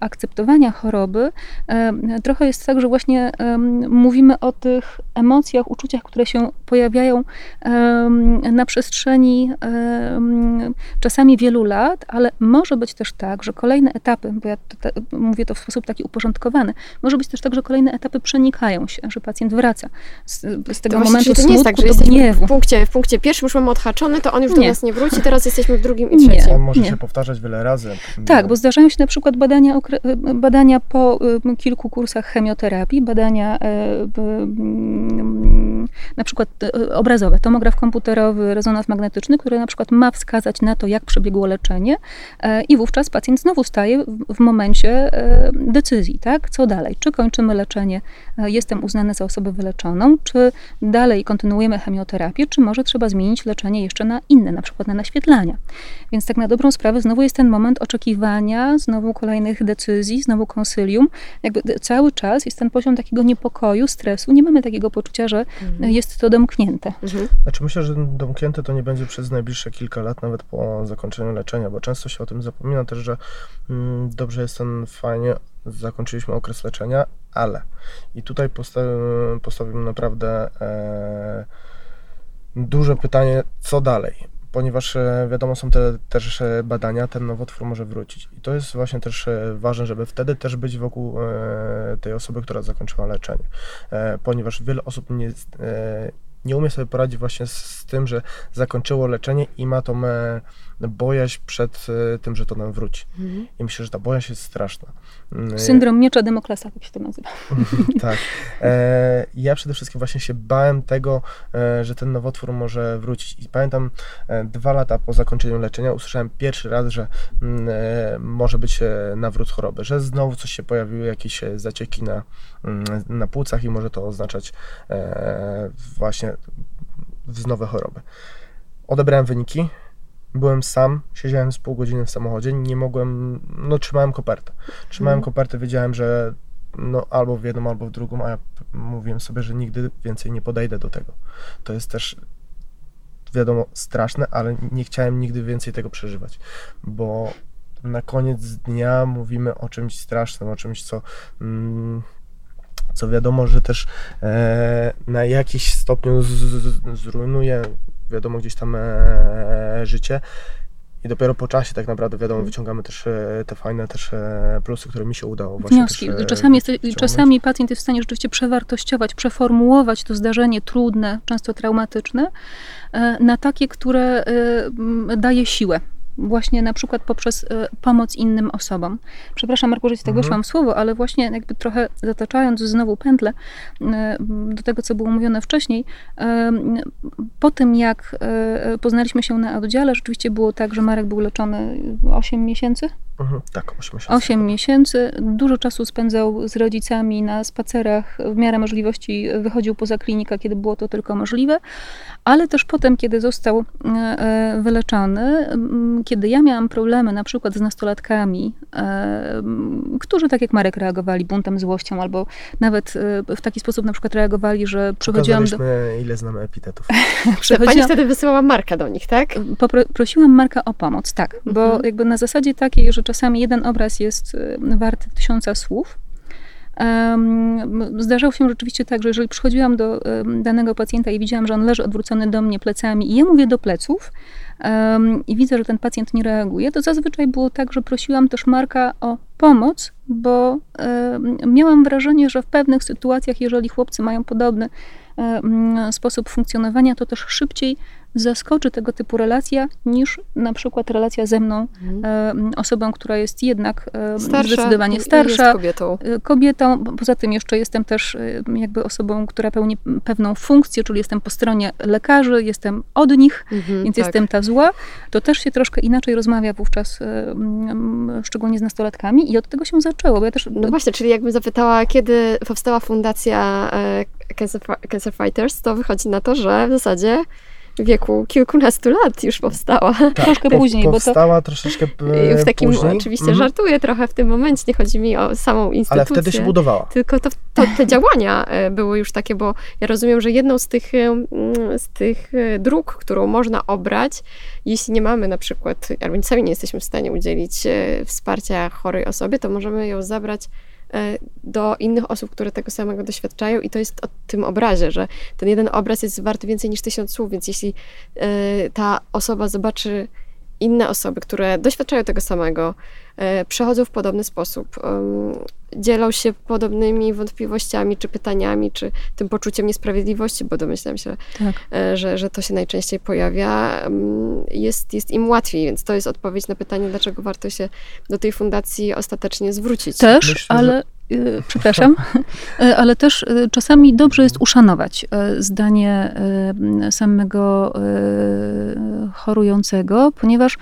akceptowania choroby, trochę jest tak, że właśnie mówimy o tych emocjach, uczuciach, które się pojawiają na przestrzeni czasami wielu lat, ale może być też tak, że kolejne etapy etapy, bo ja to, mówię to w sposób taki uporządkowany. Może być też tak, że kolejne etapy przenikają się, że pacjent wraca z, z tego to momentu to nie jest tak, że jesteśmy w punkcie, w punkcie pierwszym już mamy odhaczony, to on już nie. do nas nie wróci, teraz jesteśmy w drugim i trzecim. Nie, on może nie. się powtarzać wiele razy. Tak, bo zdarzają się na przykład badania, badania po y, kilku kursach chemioterapii, badania y, na przykład y, obrazowe, tomograf komputerowy, rezonans magnetyczny, który na przykład ma wskazać na to, jak przebiegło leczenie i wówczas pacjent znowu staje w momencie e, decyzji, tak? Co dalej? Czy kończymy leczenie, e, jestem uznany za osobę wyleczoną, czy dalej kontynuujemy chemioterapię, czy może trzeba zmienić leczenie jeszcze na inne, na przykład na naświetlania. Więc tak na dobrą sprawę znowu jest ten moment oczekiwania, znowu kolejnych decyzji, znowu konsylium. Jakby cały czas jest ten poziom takiego niepokoju, stresu. Nie mamy takiego poczucia, że mhm. jest to domknięte. Mhm. Znaczy myślę, że domknięte to nie będzie przez najbliższe kilka lat, nawet po zakończeniu leczenia, bo często się o tym zapomina też, że mm, dobrze jest ten fajnie, zakończyliśmy okres leczenia, ale i tutaj postawiłem, postawiłem naprawdę e, duże pytanie, co dalej? Ponieważ e, wiadomo, są te też e, badania, ten nowotwór może wrócić. I to jest właśnie też e, ważne, żeby wtedy też być wokół tej osoby, która zakończyła leczenie. Ponieważ wiele osób nie, nie umie sobie poradzić właśnie z tym, że zakończyło leczenie i ma tą bojaźń przed tym, że to nam wróci. Mhm. I myślę, że ta bojaźń jest straszna. Mm, Syndrom miecza Demoklesa, tak się to nazywa. [LAUGHS] tak. E, ja przede wszystkim właśnie się bałem tego, e, że ten nowotwór może wrócić. I pamiętam e, dwa lata po zakończeniu leczenia usłyszałem pierwszy raz, że mm, e, może być e, nawrót choroby, że znowu coś się pojawiły, jakieś e, zacieki na, mm, na płucach i może to oznaczać właśnie nowe choroby. Odebrałem wyniki, byłem sam, siedziałem z pół godziny w samochodzie, nie mogłem, no trzymałem kopertę. Trzymałem mm. kopertę, wiedziałem, że no albo w jedną, albo w drugą, a ja mówiłem sobie, że nigdy więcej nie podejdę do tego. To jest też wiadomo straszne, ale nie chciałem nigdy więcej tego przeżywać, bo na koniec dnia mówimy o czymś strasznym, o czymś, co mm, co wiadomo, że też e, na jakiś stopniu z, z, zrujnuje wiadomo, gdzieś tam e, życie. I dopiero po czasie tak naprawdę, wiadomo, mhm. wyciągamy też e, te fajne też e, plusy, które mi się udało właśnie Wnioski. Czasami, jest, czasami pacjent jest w stanie rzeczywiście przewartościować, przeformułować to zdarzenie trudne, często traumatyczne, na takie, które daje siłę właśnie na przykład poprzez e, pomoc innym osobom. Przepraszam, Marku, że ci tego mhm. w słowo, ale właśnie jakby trochę zataczając znowu pętlę e, do tego, co było mówione wcześniej, e, po tym jak poznaliśmy się na oddziale, rzeczywiście było tak, że Marek był leczony 8 miesięcy? Mhm, tak, 8 miesięcy. 8 miesięcy. Dużo czasu spędzał z rodzicami na spacerach. W miarę możliwości wychodził poza klinikę, kiedy było to tylko możliwe. Ale też potem, kiedy został wyleczony, kiedy ja miałam problemy na przykład z nastolatkami, e, którzy tak jak Marek reagowali buntem, złością, albo nawet e, w taki sposób na przykład reagowali, że przychodziłam do... ile znamy epitetów. [LAUGHS] Pani wtedy wysyłała Marka do nich, tak? Popro prosiłam Marka o pomoc, tak. Mhm. Bo jakby na zasadzie takiej, że czasami jeden obraz jest e, wart tysiąca słów, zdarzało się rzeczywiście tak, że jeżeli przychodziłam do danego pacjenta i widziałam, że on leży odwrócony do mnie plecami i ja mówię do pleców, i widzę, że ten pacjent nie reaguje, to zazwyczaj było tak, że prosiłam też Marka o pomoc, bo miałam wrażenie, że w pewnych sytuacjach, jeżeli chłopcy mają podobny sposób funkcjonowania, to też szybciej zaskoczy tego typu relacja niż na przykład relacja ze mną, mhm. osobą, która jest jednak starsza, zdecydowanie starsza. kobietą. E, kobietą. Poza tym jeszcze jestem też jakby osobą, która pełni pewną funkcję, czyli jestem po stronie lekarzy, jestem od nich, mhm, więc tak. jestem ta zła. To też się troszkę inaczej rozmawia wówczas, szczególnie z nastolatkami i od tego się zaczęło. Bo ja też... No właśnie, czyli jakbym zapytała, kiedy powstała fundacja e, Cancer, Cancer Fighters, to wychodzi na to, że w zasadzie wieku kilkunastu lat już powstała. Tak, troszkę [LAUGHS] później, powstała bo to... troszeczkę w takim, później. oczywiście mm. żartuję trochę w tym momencie, nie chodzi mi o samą instytucję. Ale wtedy się budowała. Tylko to, to, te działania e, były już takie, bo ja rozumiem, że jedną z tych, mm, z tych e, dróg, którą można obrać, jeśli nie mamy na przykład, albo sami nie jesteśmy w stanie udzielić e, wsparcia chorej osobie, to możemy ją zabrać E, do innych osób, które tego samego doświadczają i to jest o tym obrazie, że ten jeden obraz jest wart więcej niż tysiąc słów, więc jeśli e, ta osoba zobaczy inne osoby, które doświadczają tego samego, e, przechodzą w podobny sposób, dzielą się podobnymi wątpliwościami, czy pytaniami, czy tym poczuciem niesprawiedliwości, bo domyślam się, tak. że, że to się najczęściej pojawia, jest, jest im łatwiej, więc to jest odpowiedź na pytanie, dlaczego warto się do tej fundacji ostatecznie zwrócić. Też, Myślę, ale przepraszam, y, ale też y, czasami dobrze jest uszanować zdanie samego chorującego, ponieważ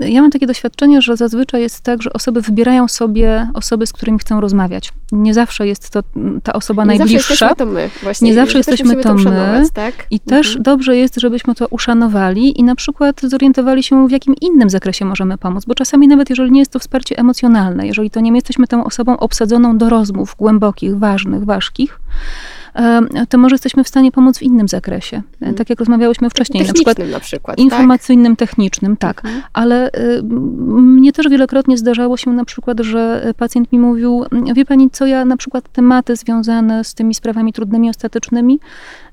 ja mam takie doświadczenie, że zazwyczaj jest tak, że osoby wybierają sobie osoby, z którymi chcą rozmawiać. Nie zawsze jest to ta osoba nie najbliższa. Zawsze to my. Nie zawsze jesteśmy to my. Tak? I też mhm. dobrze jest, żebyśmy to uszanowali i na przykład zorientowali się, w jakim innym zakresie możemy pomóc, bo czasami nawet jeżeli nie jest to wsparcie emocjonalne, jeżeli to nie my jesteśmy tą osobą obsadzoną do rozmów głębokich, ważnych, ważkich, to może jesteśmy w stanie pomóc w innym zakresie. Mhm. Tak jak rozmawiałyśmy wcześniej. Na przykład, na przykład. Informacyjnym, tak? technicznym, tak. Mhm. Ale y, mnie też wielokrotnie zdarzało się na przykład, że pacjent mi mówił, wie pani co, ja na przykład tematy związane z tymi sprawami trudnymi, ostatecznymi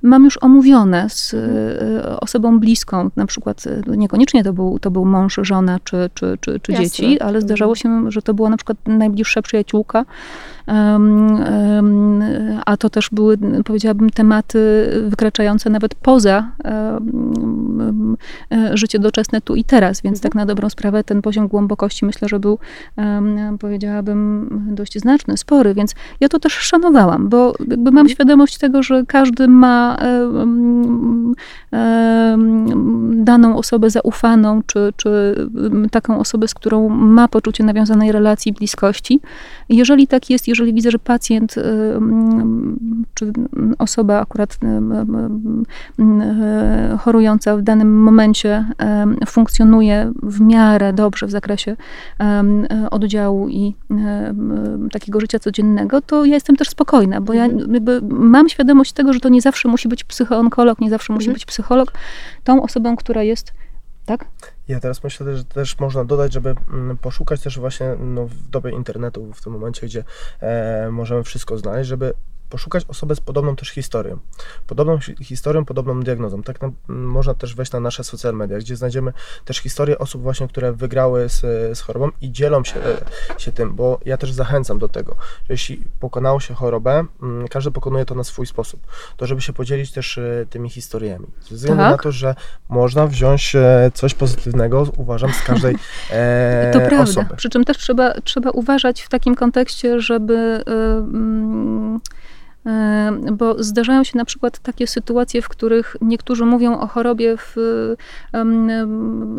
mam już omówione z y, osobą bliską, na przykład y, niekoniecznie to był, to był mąż, żona czy, czy, czy, czy dzieci, ale zdarzało się, że to była na przykład najbliższa przyjaciółka, a to też były, powiedziałabym, tematy wykraczające nawet poza e, życie doczesne tu i teraz, więc tak mhm. na dobrą sprawę ten poziom głębokości myślę, że był, powiedziałabym, dość znaczny, spory, więc ja to też szanowałam, bo jakby mam mhm. świadomość tego, że każdy ma daną osobę zaufaną, czy, czy taką osobę, z którą ma poczucie nawiązanej relacji, bliskości. Jeżeli tak jest, jeżeli widzę, że pacjent czy osoba akurat chorująca w danym momencie funkcjonuje w miarę dobrze w zakresie oddziału i takiego życia codziennego, to ja jestem też spokojna, bo ja mhm. mam świadomość tego, że to nie zawsze musi być psychoonkolog, nie zawsze musi mhm. być psycholog. Tą osobą, która jest tak? Ja teraz myślę, że też można dodać, żeby mm, poszukać też właśnie no, w dobie internetu, w tym momencie, gdzie e, możemy wszystko znaleźć, żeby poszukać osobę z podobną też historią. Podobną historią, podobną diagnozą. Tak na, można też wejść na nasze social media, gdzie znajdziemy też historię osób właśnie, które wygrały z, z chorobą i dzielą się, się tym, bo ja też zachęcam do tego, że jeśli pokonało się chorobę, mm, każdy pokonuje to na swój sposób, to żeby się podzielić też e, tymi historiami. Ze względu tak? na to, że można wziąć e, coś pozytywnego, uważam, z każdej e, [LAUGHS] To prawda. Osoby. Przy czym też trzeba, trzeba uważać w takim kontekście, żeby... Yy, bo zdarzają się na przykład takie sytuacje, w których niektórzy mówią o chorobie w,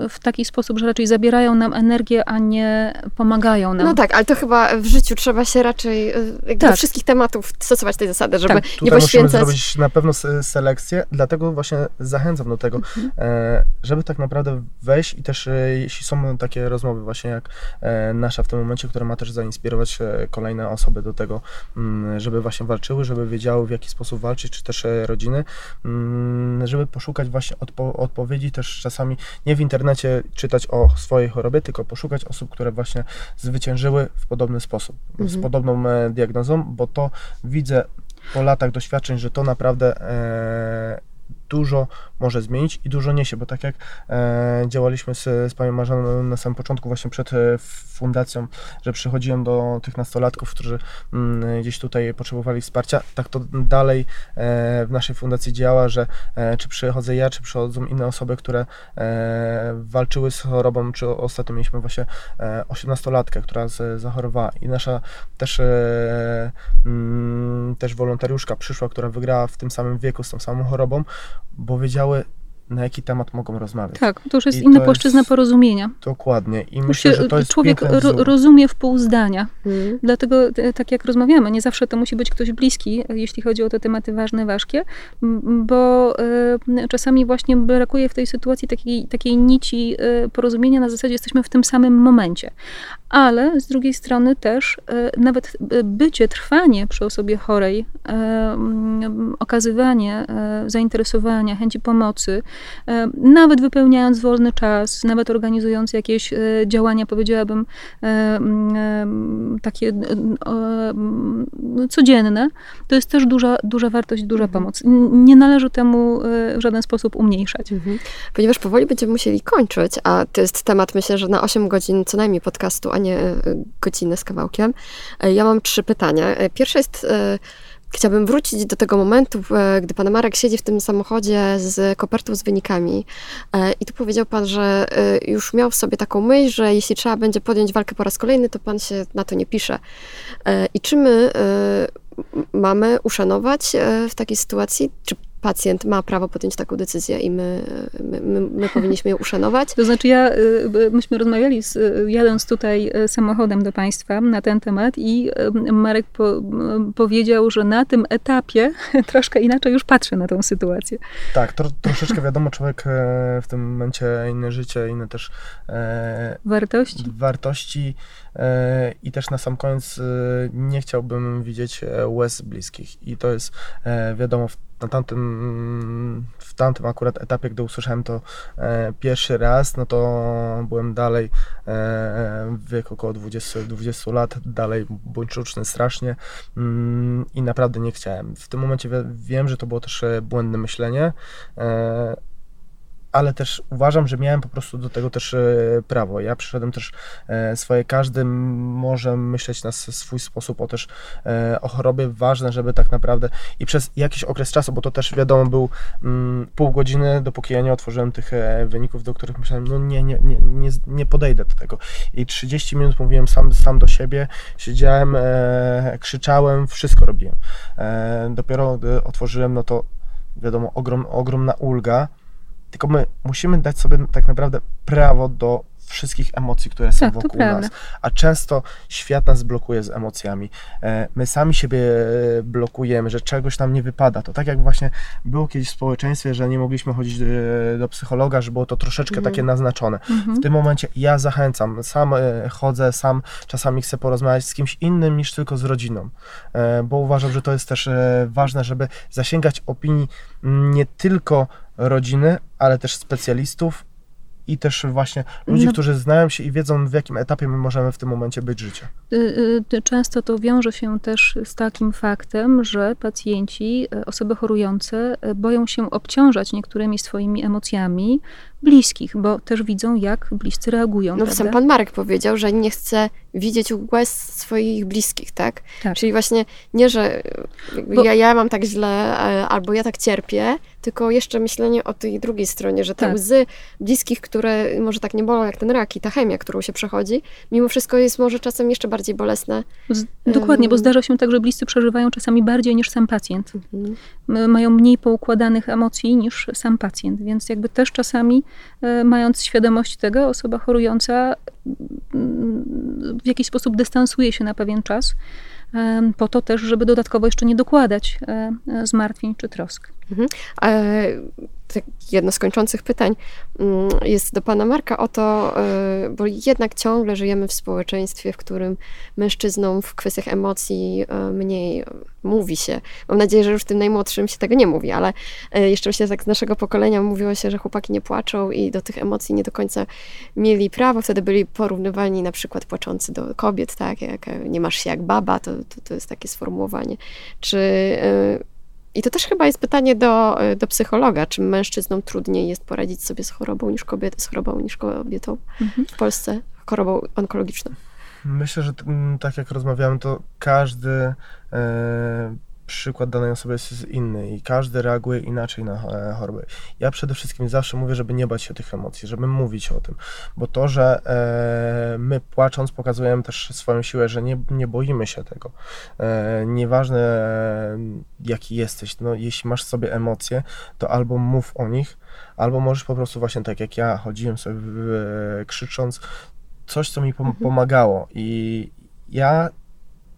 w taki sposób, że raczej zabierają nam energię, a nie pomagają nam. No tak, ale to chyba w życiu trzeba się raczej e, tak. do wszystkich tematów stosować tej zasady, żeby tak. nie Tutaj poświęcać... musimy zrobić na pewno selekcję, dlatego właśnie zachęcam do tego, mhm. E, żeby tak naprawdę wejść i też e, jeśli są takie rozmowy właśnie jak nasza w tym momencie, która ma też zainspirować kolejne osoby do tego, mm, żeby właśnie walczyły, żeby wiedziały w jaki sposób walczyć, czy też e, rodziny, mm, żeby poszukać właśnie odpo odpowiedzi, też czasami nie w internecie czytać o swojej chorobie, tylko poszukać osób, które właśnie zwyciężyły w podobny sposób, mhm. z podobną e, diagnozą, bo to widzę po latach doświadczeń, że to naprawdę e, dużo może zmienić i dużo niesie, bo tak jak e, działaliśmy z, z panią Marzaną na samym początku, właśnie przed e, fundacją, że przychodziłem do tych nastolatków, którzy m, mm, gdzieś tutaj potrzebowali wsparcia, tak to dalej e, w naszej fundacji działa, że e, czy przychodzę ja, czy przychodzą inne osoby, które e, walczyły z chorobą, czy ostatnio mieliśmy właśnie e, 18-latkę, która z, zachorowała. I nasza też, e, m, też wolontariuszka przyszła, która wygrała w tym samym wieku z tą samą chorobą, bo wiedziały, na jaki temat mogą rozmawiać. Tak, to już jest I inna płaszczyzna jest... porozumienia. Dokładnie. I myślę, że to jest Człowiek ro rozumie w pół zdania. Hmm. Dlatego, e, tak jak rozmawiamy, nie zawsze to musi być ktoś bliski, jeśli chodzi o te tematy ważne, ważkie, bo y, czasami właśnie brakuje w tej sytuacji takiej, takiej nici y, porozumienia, na zasadzie jesteśmy w tym samym momencie. Ale z drugiej strony też y, nawet bycie, trwanie przy osobie chorej, okazywanie zainteresowania, chęci pomocy, E, nawet wypełniając wolny czas, nawet organizując jakieś e, działania, powiedziałabym, e, takie codzienne, to jest też duża, duża wartość, duża mhm. pomoc. Nie należy temu w żaden sposób umniejszać. Mhm. Ponieważ powoli będziemy musieli kończyć, a to jest temat, myślę, że na 8 godzin co najmniej podcastu, a nie godzinę z kawałkiem. Ja mam trzy pytania. Pierwsze jest Chciałabym wrócić do tego momentu, e, gdy pan Marek siedzi w tym samochodzie z kopertą z wynikami. E, I tu powiedział pan, że e, już miał w sobie taką myśl, że jeśli trzeba będzie podjąć walkę po raz kolejny, to pan się na to nie pisze. I czy my mamy uszanować w takiej sytuacji, czy pacjent ma prawo podjąć taką decyzję i my, my, my, my powinniśmy ją uszanować. To znaczy ja, y, myśmy rozmawiali z, jadąc tutaj y, samochodem do Państwa na ten temat i y, Marek po, powiedział, że na tym etapie [LAUGHS] troszkę inaczej już patrzy na tą sytuację. Tak, to, troszeczkę wiadomo, człowiek e, w tym momencie inne życie, inne też e, wartości. wartości e, i też na sam koniec e, nie chciałbym widzieć e, łez bliskich i to jest e, wiadomo w na tamtym, w tamtym akurat etapie, gdy usłyszałem to e, pierwszy raz, no to byłem dalej e, w wieku około 20, 20 lat, dalej buńczuczny strasznie mm, i naprawdę nie chciałem. W tym momencie wiem, że to było też e, błędne myślenie, e, ale też uważam, że miałem po prostu do tego też e, prawo. Ja przyszedłem też e, swoje, każdy może myśleć na swój sposób o też e, o chorobie. Ważne, żeby tak naprawdę i przez jakiś okres czasu, bo to też wiadomo był mm, pół godziny, dopóki ja nie otworzyłem tych wyników, do których myślałem, no nie, nie, nie, nie, nie podejdę do tego. I 30 minut mówiłem sam, sam do siebie, siedziałem, krzyczałem, wszystko robiłem. Dopiero gdy otworzyłem, no to wiadomo, ogrom, ogromna ulga, tylko my musimy dać sobie tak naprawdę prawo do wszystkich emocji, które są tak, wokół nas. A często świat nas blokuje z emocjami. E, my sami siebie e, blokujemy, że czegoś nam nie wypada. To tak jak właśnie było kiedyś w społeczeństwie, że nie mogliśmy chodzić do, do psychologa, że było to troszeczkę mhm. takie naznaczone. Mhm. W tym momencie ja zachęcam, sam e, chodzę, sam czasami chcę porozmawiać z kimś innym niż tylko z rodziną, bo uważam, że to jest też ważne, żeby zasięgać opinii nie tylko rodziny, ale też specjalistów i też właśnie ludzi, no. którzy znają się i wiedzą, w jakim etapie my możemy w tym momencie być życia. Y, y, często to wiąże się też z takim faktem, że pacjenci, y, osoby chorujące boją się obciążać niektórymi swoimi emocjami bliskich, bo też widzą, jak bliscy reagują. No sam pan Marek powiedział, że nie chce widzieć łez swoich bliskich, tak? tak. Czyli właśnie nie, że bo... ja, ja mam tak źle, e, albo ja tak cierpię, tylko jeszcze myślenie o tej drugiej stronie, że te tak. łzy bliskich, które może tak nie bolą jak ten rak i ta chemia, którą się przechodzi, mimo wszystko jest może czasem jeszcze bardziej bolesne. Z, dokładnie, bo zdarza się tak, że bliscy przeżywają czasami bardziej niż sam pacjent. Mhm. Mają mniej poukładanych emocji niż sam pacjent, więc jakby też czasami mając świadomość tego, osoba chorująca w jakiś sposób dystansuje się na pewien czas, po to też, żeby dodatkowo jeszcze nie dokładać e, zmartwień czy trosk. Mhm. Tak jedno z kończących pytań mm, jest do pana Marka o to, e, bo jednak ciągle żyjemy w społeczeństwie, w którym mężczyznom w kwestiach emocji e, mniej mówi się. Mam nadzieję, że już tym najmłodszym się tego nie mówi, ale jeszcze myślę, tak z naszego pokolenia mówiło się, że chłopaki nie płaczą i do tych emocji nie do końca mieli prawo. Wtedy byli porównywani na przykład płaczący do kobiet, tak, jak nie masz się jak baba, to, to, to jest takie sformułowanie. Czy i to też chyba jest pytanie do, do psychologa, czy mężczyznom trudniej jest poradzić sobie z chorobą niż kobiety, z chorobą niż kobietą mhm. w Polsce, chorobą onkologiczną. Myślę, że tak jak rozmawiamy, to każdy e, przykład danej osoby jest inny i każdy reaguje inaczej na e, choroby. Ja przede wszystkim zawsze mówię, żeby nie bać się tych emocji, żeby mówić o tym, bo to, że e, my płacząc pokazujemy też swoją siłę, że nie, nie boimy się tego. E, nieważne jaki jesteś, no jeśli masz sobie emocje, to albo mów o nich, albo możesz po prostu właśnie tak jak ja chodziłem sobie krzycząc, coś, co mi mhm. pomagało i ja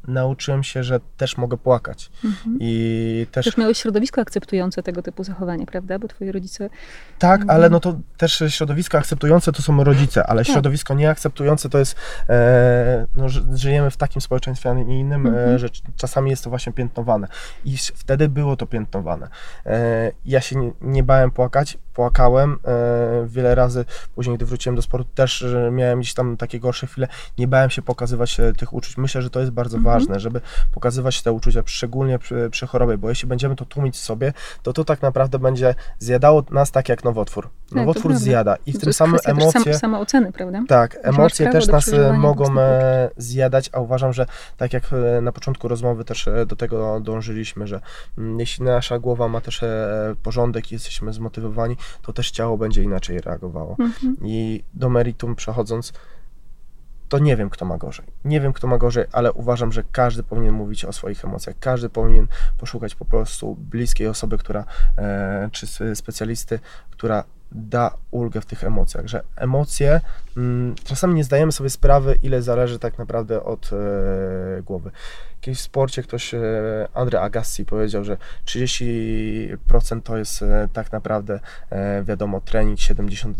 nauczyłem się, że też mogę płakać. Mhm. I też... też miałeś środowisko akceptujące tego typu zachowanie, prawda? Bo twoi rodzice... Tak, mhm. ale no to też środowisko akceptujące to są rodzice, ale tak. środowisko nieakceptujące to jest, e, no, żyjemy w takim społeczeństwie, a nie innym, e, mhm. że czasami jest to właśnie piętnowane. I wtedy było to piętnowane. E, ja się nie, nie bałem płakać, płakałem e, wiele razy. Później, gdy wróciłem do sportu, też miałem gdzieś tam takie gorsze chwile. Nie bałem się pokazywać e, tych uczuć. Myślę, że to jest bardzo mhm. ważne, żeby pokazywać te uczucia, szczególnie przy, przy, chorobie, bo jeśli będziemy to tłumić sobie, to to tak naprawdę będzie zjadało nas tak jak nowotwór. Tak, nowotwór zjada i w tym samym emocje... Sam, oceny, prawda? Tak, emocje też nas e, mogą zjadać, a uważam, że tak jak na początku rozmowy też do tego dążyliśmy, że mm, jeśli nasza głowa ma też porządek i jesteśmy zmotywowani, to też ciało będzie inaczej reagowało. Mhm. I do meritum przechodząc, to nie wiem, kto ma gorzej. Nie wiem, kto ma gorzej, ale uważam, że każdy powinien mówić o swoich emocjach. Każdy powinien poszukać po prostu bliskiej osoby, która, e, czy specjalisty, która da ulgę w tych emocjach, że emocje, mm, czasami nie zdajemy sobie sprawy, ile zależy tak naprawdę od e, głowy. Kiedyś w sporcie ktoś, e, Andre Agassi powiedział, że 30% to jest e, tak naprawdę, e, wiadomo, trening, 70%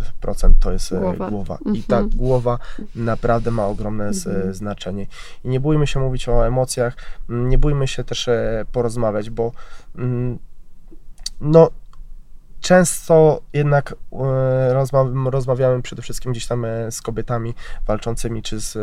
to jest Głowa. głowa. I Mhm. ta głowa naprawdę ma ogromne z, Mhm. znaczenie. I nie bójmy się mówić o emocjach, nie bójmy się też porozmawiać, bo mm, no często jednak e, rozma- rozmawiamy przede wszystkim gdzieś tam e, z kobietami walczącymi, czy z,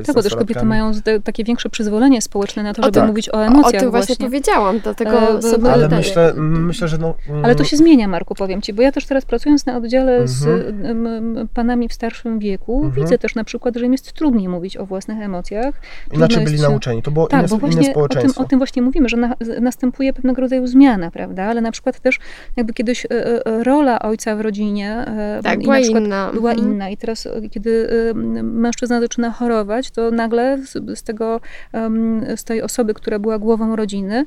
e, Tak, bo też kobiety mają takie większe przyzwolenie społeczne na to, O żeby tak. mówić o O, o emocjach tym właśnie właśnie. powiedziałam, dlatego E, sobie Ale daję. myślę, myślę, że no... mm, Ale to się zmienia, Marku, powiem ci, bo ja też teraz pracując na oddziale z Mhm. panami w starszym wieku, Mhm. widzę też na przykład, że im jest trudniej mówić o własnych emocjach. Inaczej byli się- nauczeni, to było Tak, inne, bo inne właśnie o tym, społeczeństwo. o tym właśnie mówimy, że na, następuje pewnego rodzaju zmiana, prawda? Ale na przykład też jakby kiedyś e, e, rola ojca w rodzinie e, Tak, była inna. była Mhm. inna i teraz e, kiedy mężczyzna zaczyna chorować, to nagle z, tego, z tej osoby, która była głową rodziny,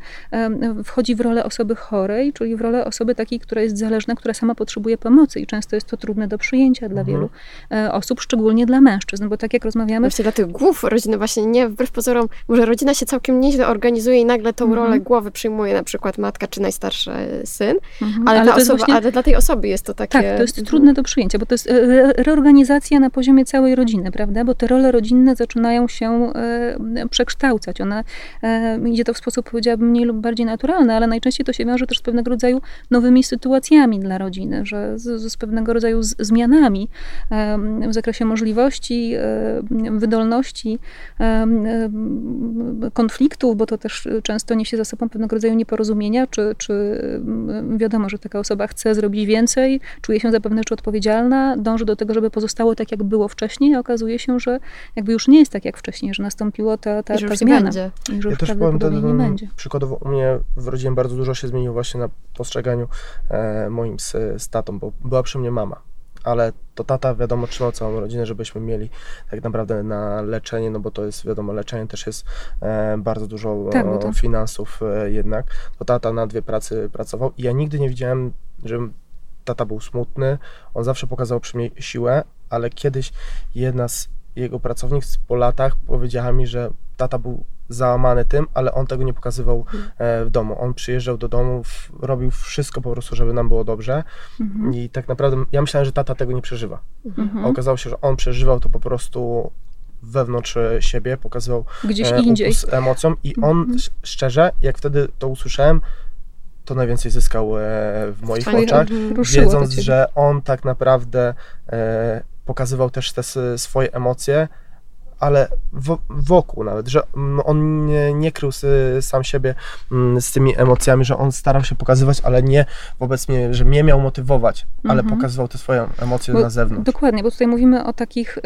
wchodzi w rolę osoby chorej, czyli w rolę osoby takiej, która jest zależna, która sama potrzebuje pomocy i często jest to trudne do przyjęcia dla Mhm. wielu e, osób, szczególnie dla mężczyzn, bo tak jak rozmawiamy, Właśnie dla tych głów rodziny właśnie nie, wbrew pozorom, może rodzina się całkiem nieźle organizuje i nagle tą Mhm. rolę głowy przyjmuje na przykład matka czy najstarszy syn, Mhm, ale, ta to jest osoba, właśnie- ale dla tej osoby jest to takie... Tak, to jest Mhm. trudne do przyjęcia, bo to jest e, re- reorganizacja na poziomie całej rodziny, prawda? Bo te role rodzinne zaczynają się e, przekształcać. One, e, idzie to w sposób, powiedziałabym, mniej lub bardziej naturalny, ale najczęściej to się wiąże też z pewnego rodzaju nowymi sytuacjami dla rodziny, że z, z pewnego rodzaju z, zmianami w zakresie możliwości, wydolności, konfliktów, bo to też często niesie za sobą pewnego rodzaju nieporozumienia, czy, czy wiadomo, że taka osoba chce zrobić więcej, czuje się zapewne czy odpowiedzialna, dąży do tego, żeby pozostało tak, jak było wcześniej, a okazuje się, że jakby już nie jest tak jak wcześniej, że nastąpiło ta, ta, I że ta już nie zmiana. będzie. I że Ja już też powiem, prawdopodobnie ten, nie będzie. przykładowo u mnie w rodzinie bardzo dużo się zmieniło właśnie na postrzeganiu e, moim z, z tatą, bo była przy mnie mama, ale to tata wiadomo trzymał całą rodzinę, żebyśmy mieli tak naprawdę na leczenie, no bo to jest wiadomo, leczenie też jest e, bardzo dużo Tak, to- e, finansów e, jednak. To tata na dwie pracy pracował i ja nigdy nie widziałem, że tata był smutny, on zawsze pokazał przy mnie siłę, ale kiedyś jedna z jego pracownic po latach powiedziała mi, że tata był załamany tym, ale on tego nie pokazywał e, w domu. On przyjeżdżał do domu, robił wszystko po prostu, żeby nam było dobrze Mhm. i tak naprawdę ja myślałem, że tata tego nie przeżywa. Mhm. A okazało się, że on przeżywał to po prostu wewnątrz e, siebie, pokazywał Gdzieś e, indziej. upust emocjom i on Mhm. sz- szczerze, jak wtedy to usłyszałem, to najwięcej zyskał e, w moich oczach, wiedząc, że on tak naprawdę e, pokazywał też te swoje emocje, ale wo- wokół nawet, że mm, on nie, nie krył sam siebie mm, z tymi emocjami, że on starał się pokazywać, ale nie wobec mnie, że mnie miał motywować, ale Mhm. pokazywał te swoje emocje Bo na zewnątrz. Dokładnie, bo tutaj mówimy o, takich, y,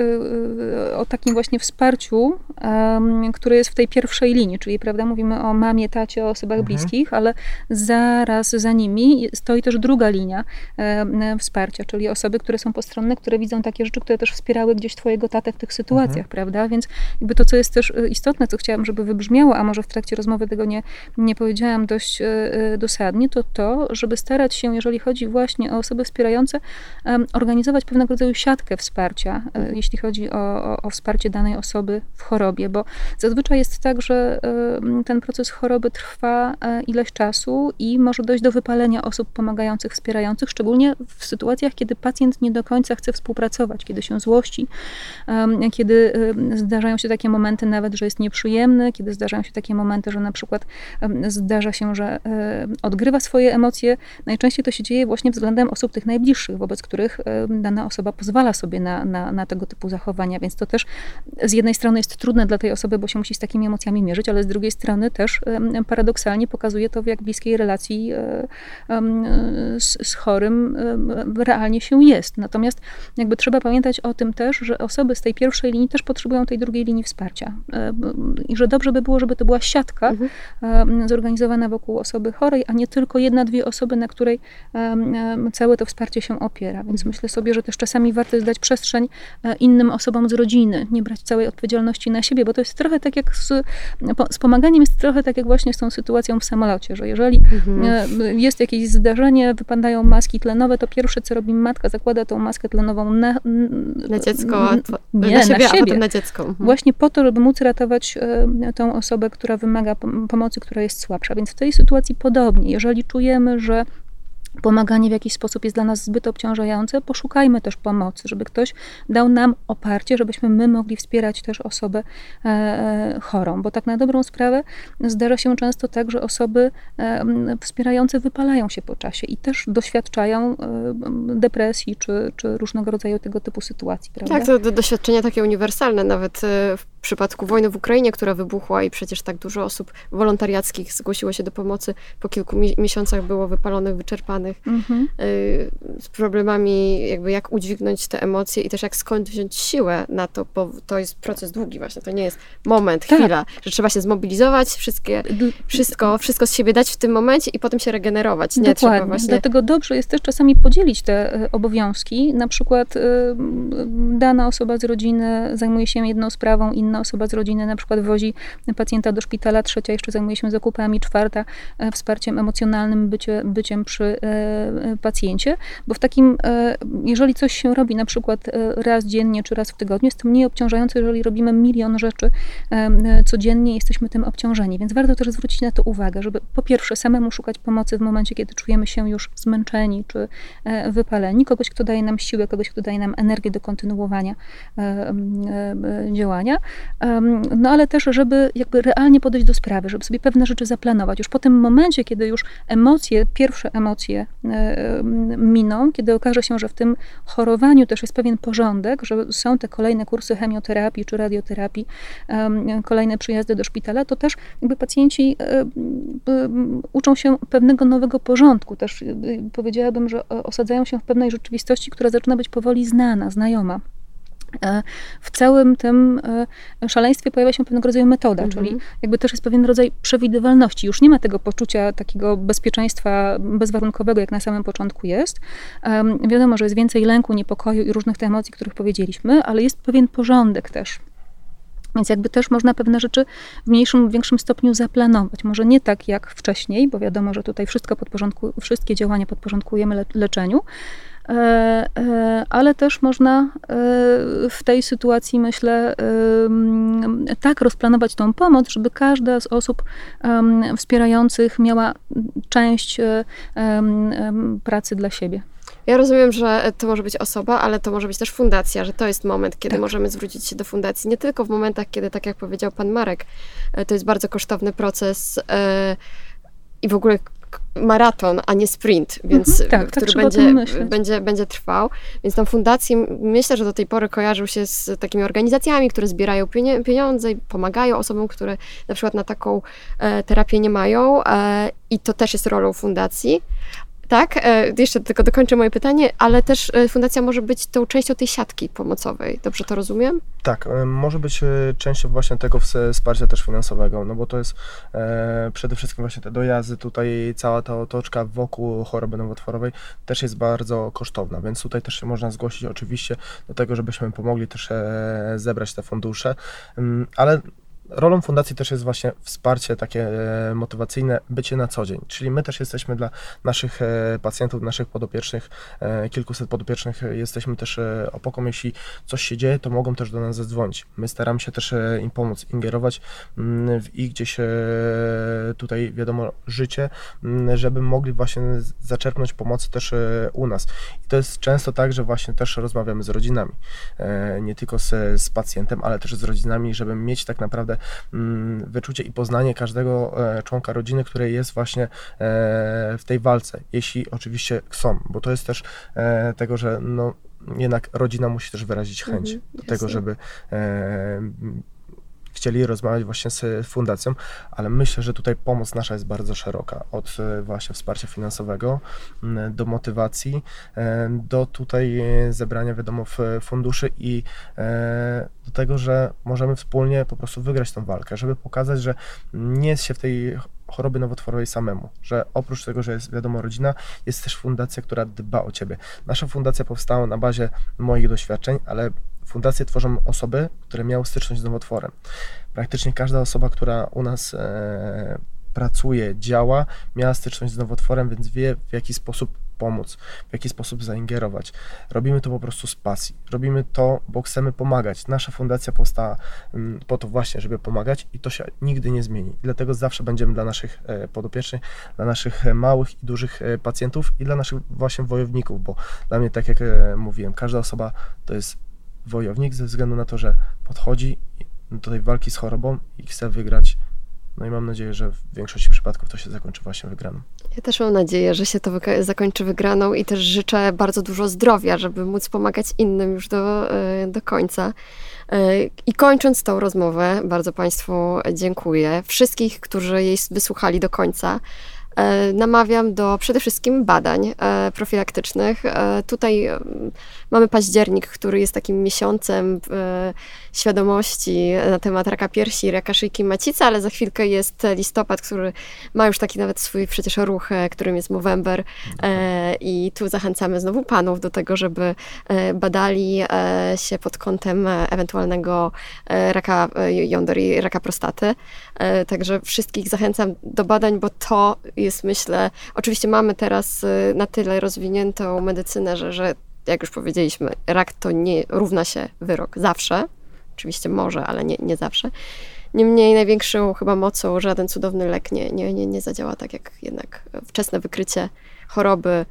y, o takim właśnie wsparciu, które jest w tej pierwszej linii, czyli prawda, mówimy o mamie, tacie, o osobach Mhm. bliskich, ale zaraz za nimi stoi też druga linia wsparcia, czyli osoby, które są postronne, które widzą takie rzeczy, które też wspierały gdzieś twojego tatę w tych sytuacjach, Mhm. prawda, więc jakby to, co jest też y, istotne, co chciałam, żeby wybrzmiało, a może w trakcie rozmowy tego nie, nie powiedziałam dość y, y, dosadnie, to to, żeby starać się, jeżeli chodzi właśnie o osoby wspierające, organizować pewnego rodzaju siatkę wsparcia, e, jeśli chodzi o, o, o wsparcie danej osoby w chorobie, bo zazwyczaj jest tak, że ten proces choroby trwa e, ileś czasu i może dojść do wypalenia osób pomagających, wspierających, szczególnie w sytuacjach, kiedy pacjent nie do końca chce współpracować, kiedy się złości, kiedy zdarzają się takie momenty nawet, że jest nieprzyjemny, kiedy zdarzają się takie momenty, że na przykład zdarza się, że e, odgrywa swoje emocje. Najczęściej to się dzieje właśnie względem osób tych najbliższych, wobec których em, dana osoba pozwala sobie na, na, na tego typu zachowania, więc to też z jednej strony jest trudne dla tej osoby, bo się musi z takimi emocjami mierzyć, ale z drugiej strony też paradoksalnie pokazuje to, w jak bliskiej relacji e, z, z chorym realnie się jest. Natomiast jakby trzeba pamiętać o tym też, że osoby z tej pierwszej linii też potrzebują tej drugiej linii wsparcia. E, I że dobrze by było, żeby to była siatka Mhm. e, zorganizowana wokół osoby chorej, a nie tylko jedna, dwie osoby, na której e, całe to wsparcie się opiera. Więc myślę sobie, że też czasami warto jest dać przestrzeń innym osobom z rodziny, nie brać całej odpowiedzialności na siebie, bo to jest trochę tak jak z, z pomaganiem, jest trochę tak jak właśnie z tą sytuacją w samolocie, że jeżeli Mhm. jest jakieś zdarzenie, wypadają maski tlenowe, to pierwsze co robi matka, zakłada tą maskę tlenową na, Na dziecko, nie, na siebie, na siebie. Mhm. Właśnie po to, żeby móc ratować e, tą osobę, która wymaga pom- pomocy, która jest słabsza. Więc w tej sytuacji podobnie, jeżeli czujemy, że pomaganie w jakiś sposób jest dla nas zbyt obciążające, poszukajmy też pomocy, żeby ktoś dał nam oparcie, żebyśmy my mogli wspierać też osobę e, e, chorą, bo tak na dobrą sprawę zdarza się często tak, że osoby e, wspierające wypalają się po czasie i też doświadczają e, depresji czy, czy różnego rodzaju tego typu sytuacji, prawda? Tak, to do, doświadczenia takie uniwersalne, nawet e, w przypadku wojny w Ukrainie, która wybuchła i przecież tak dużo osób wolontariackich zgłosiło się do pomocy, po kilku mi- miesiącach było wypalonych, wyczerpanych, Mhm. y, z problemami jakby jak udźwignąć te emocje i też jak skąd wziąć siłę na to, bo to jest proces długi właśnie, to nie jest moment, Tak. chwila, że trzeba się zmobilizować, wszystkie, wszystko, wszystko z siebie dać w tym momencie i potem się regenerować, nie? Trzeba Dokładnie. właśnie... Dlatego dobrze jest też czasami podzielić te e, obowiązki. Na przykład m, dana osoba z rodziny zajmuje się jedną sprawą, inna osoba z rodziny na przykład wozi pacjenta do szpitala, trzecia jeszcze zajmuje się zakupami, czwarta e, wsparciem emocjonalnym, bycie, byciem przy e, e, pacjencie. Bo w takim, jeżeli coś się robi na przykład raz dziennie czy raz w tygodniu, jest to mniej obciążające, jeżeli robimy milion rzeczy codziennie, jesteśmy tym obciążeni. Więc warto też zwrócić na to uwagę, żeby po pierwsze samemu szukać pomocy w momencie, kiedy czujemy się już zmęczeni czy wypaleni, kogoś, kto daje nam siłę, kogoś, kto daje nam energię do kontynuowania działania. No ale też, żeby jakby realnie podejść do sprawy, żeby sobie pewne rzeczy zaplanować. Już po tym momencie, kiedy już emocje, pierwsze emocje e, miną, kiedy okaże się, że w tym chorowaniu też jest pewien porządek, że są te kolejne kursy chemioterapii czy radioterapii, kolejne przyjazdy do szpitala, to też jakby pacjenci e, uczą się pewnego nowego porządku. Też e, powiedziałabym, że osadzają się w pewnej rzeczywistości, która zaczyna być powoli znana, znajoma. E, W całym tym e, szaleństwie pojawia się pewnego rodzaju metoda, Mhm. czyli jakby też jest pewien rodzaj przewidywalności. Już nie ma tego poczucia takiego bezpieczeństwa bezwarunkowego, jak na samym początku jest. Wiadomo, że jest więcej lęku, niepokoju i różnych tych emocji, których powiedzieliśmy, ale jest pewien porządek też. Więc jakby też można pewne rzeczy w mniejszym większym stopniu zaplanować. Może nie tak jak wcześniej, bo wiadomo, że tutaj wszystko podporządku, wszystkie działania podporządkujemy le, leczeniu, ale też można e, w tej sytuacji, myślę, tak rozplanować tą pomoc, żeby każda z osób wspierających miała część e, pracy dla siebie. Ja rozumiem, że to może być osoba, ale to może być też fundacja, że to jest moment, kiedy Tak. możemy zwrócić się do fundacji. Nie tylko w momentach, kiedy, tak jak powiedział pan Marek, e, to jest bardzo kosztowny proces e, i w ogóle maraton, a nie sprint, więc Mhm, tak, tak który tym będzie, będzie, będzie trwał. Więc tam fundacje, myślę, że do tej pory kojarzył się z takimi organizacjami, które zbierają pieniądze i pomagają osobom, które na przykład na taką e, terapię nie mają e, i to też jest rolą fundacji. Tak, e, jeszcze tylko dokończę moje pytanie, ale też e, fundacja może być tą częścią tej siatki pomocowej. Dobrze to rozumiem? Tak, e, może być częścią właśnie tego ws- wsparcia też finansowego, no bo to jest przede wszystkim właśnie te dojazdy, tutaj cała ta otoczka wokół choroby nowotworowej też jest bardzo kosztowna, więc tutaj też się można zgłosić oczywiście do tego, żebyśmy pomogli też zebrać te fundusze, Mm, ale rolą fundacji też jest właśnie wsparcie takie e, motywacyjne, bycie na co dzień, czyli my też jesteśmy dla naszych e, pacjentów, naszych podopiecznych, e, kilkuset podopiecznych, jesteśmy też opoką, jeśli coś się dzieje, to mogą też do nas zadzwonić. My staramy się też im pomóc, ingerować mm, w ich gdzieś tutaj, wiadomo, życie, mm, żeby mogli właśnie zaczerpnąć pomocy też u nas. I to jest często tak, że właśnie też rozmawiamy z rodzinami, nie tylko z, z pacjentem, ale też z rodzinami, żeby mieć tak naprawdę wyczucie i poznanie każdego e, członka rodziny, który jest właśnie e, w tej walce, jeśli oczywiście chcą, bo to jest też e, tego, że no, jednak rodzina musi też wyrazić chęć Mhm, do tego, żeby chcieli rozmawiać właśnie z fundacją, ale myślę, że tutaj pomoc nasza jest bardzo szeroka. Od e, właśnie wsparcia finansowego do motywacji, e, do tutaj zebrania, wiadomo, funduszy i do tego, że możemy wspólnie po prostu wygrać tą walkę, żeby pokazać, że nie jest się w tej choroby nowotworowej samemu, że oprócz tego, że jest wiadomo rodzina, jest też fundacja, która dba o ciebie. Nasza fundacja powstała na bazie moich doświadczeń, ale fundacje tworzą osoby, które miały styczność z nowotworem. Praktycznie każda osoba, która u nas e, pracuje, działa, miała styczność z nowotworem, więc wie w jaki sposób pomóc, w jaki sposób zaingerować. Robimy to po prostu z pasji. Robimy to, bo chcemy pomagać. Nasza fundacja powstała mm, po to właśnie, żeby pomagać i to się nigdy nie zmieni. dlatego zawsze będziemy dla naszych e, podopiecznych, dla naszych e, małych i dużych pacjentów i dla naszych właśnie wojowników, bo dla mnie, tak jak mówiłem, każda osoba to jest wojownik ze względu na to, że podchodzi do tej walki z chorobą i chce wygrać no i mam nadzieję, że w większości przypadków to się zakończy właśnie wygraną. Ja też mam nadzieję, że się to zakończy wygraną i też życzę bardzo dużo zdrowia, żeby móc pomagać innym już do, e, do końca. E, I kończąc tą rozmowę, bardzo Państwu dziękuję. Wszystkich, którzy jej wysłuchali do końca. E, namawiam do przede wszystkim badań e, profilaktycznych. E, tutaj mamy październik, który jest takim miesiącem świadomości na temat raka piersi, raka szyjki macicy, ale za chwilkę jest listopad, który ma już taki nawet swój przecież ruch, którym jest Movember i tu zachęcamy znowu panów do tego, żeby badali się pod kątem ewentualnego raka jąder i raka prostaty. Także wszystkich zachęcam do badań, bo to jest, myślę, oczywiście mamy teraz y, na tyle rozwiniętą medycynę, że, że jak już powiedzieliśmy, rak to nie równa się wyrok zawsze. Oczywiście może, ale nie, nie zawsze. Niemniej największą chyba mocą żaden cudowny lek nie, nie, nie, nie zadziała tak jak jednak wczesne wykrycie choroby.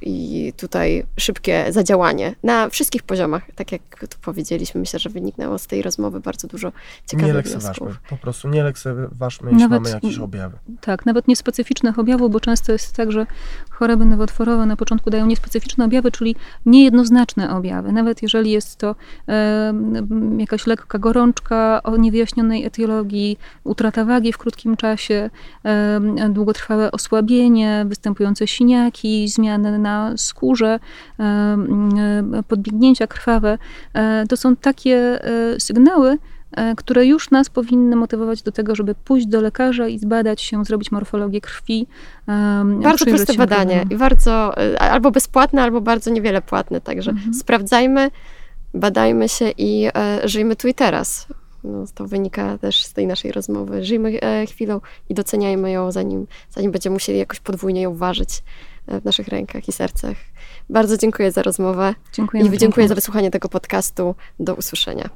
I tutaj szybkie zadziałanie na wszystkich poziomach, tak jak tu powiedzieliśmy. Myślę, że wyniknęło z tej rozmowy bardzo dużo ciekawych nie wniosków. Po prostu nie lekceważmy, jeśli nawet, mamy jakieś objawy. Tak, nawet niespecyficznych objawów, bo często jest tak, że choroby nowotworowe na początku dają niespecyficzne objawy, czyli niejednoznaczne objawy. Nawet jeżeli jest to e, jakaś lekka gorączka o niewyjaśnionej etiologii, utrata wagi w krótkim czasie, e, długotrwałe osłabienie, występujące siniaki, zmiany na skórze, e, e, podbiegnięcia krwawe. E, to są takie sygnały, które już nas powinny motywować do tego, żeby pójść do lekarza i zbadać się, zrobić morfologię krwi. Bardzo proste badanie i bardzo albo bezpłatne, albo bardzo niewiele płatne, także mhm. sprawdzajmy, badajmy się i żyjmy tu i teraz. No, to wynika też z tej naszej rozmowy. Żyjmy chwilą i doceniajmy ją, zanim, zanim będziemy musieli jakoś podwójnie ją ważyć w naszych rękach i sercach. Bardzo dziękuję za rozmowę. Dziękuję. I dziękuję za wysłuchanie tego podcastu. Do usłyszenia.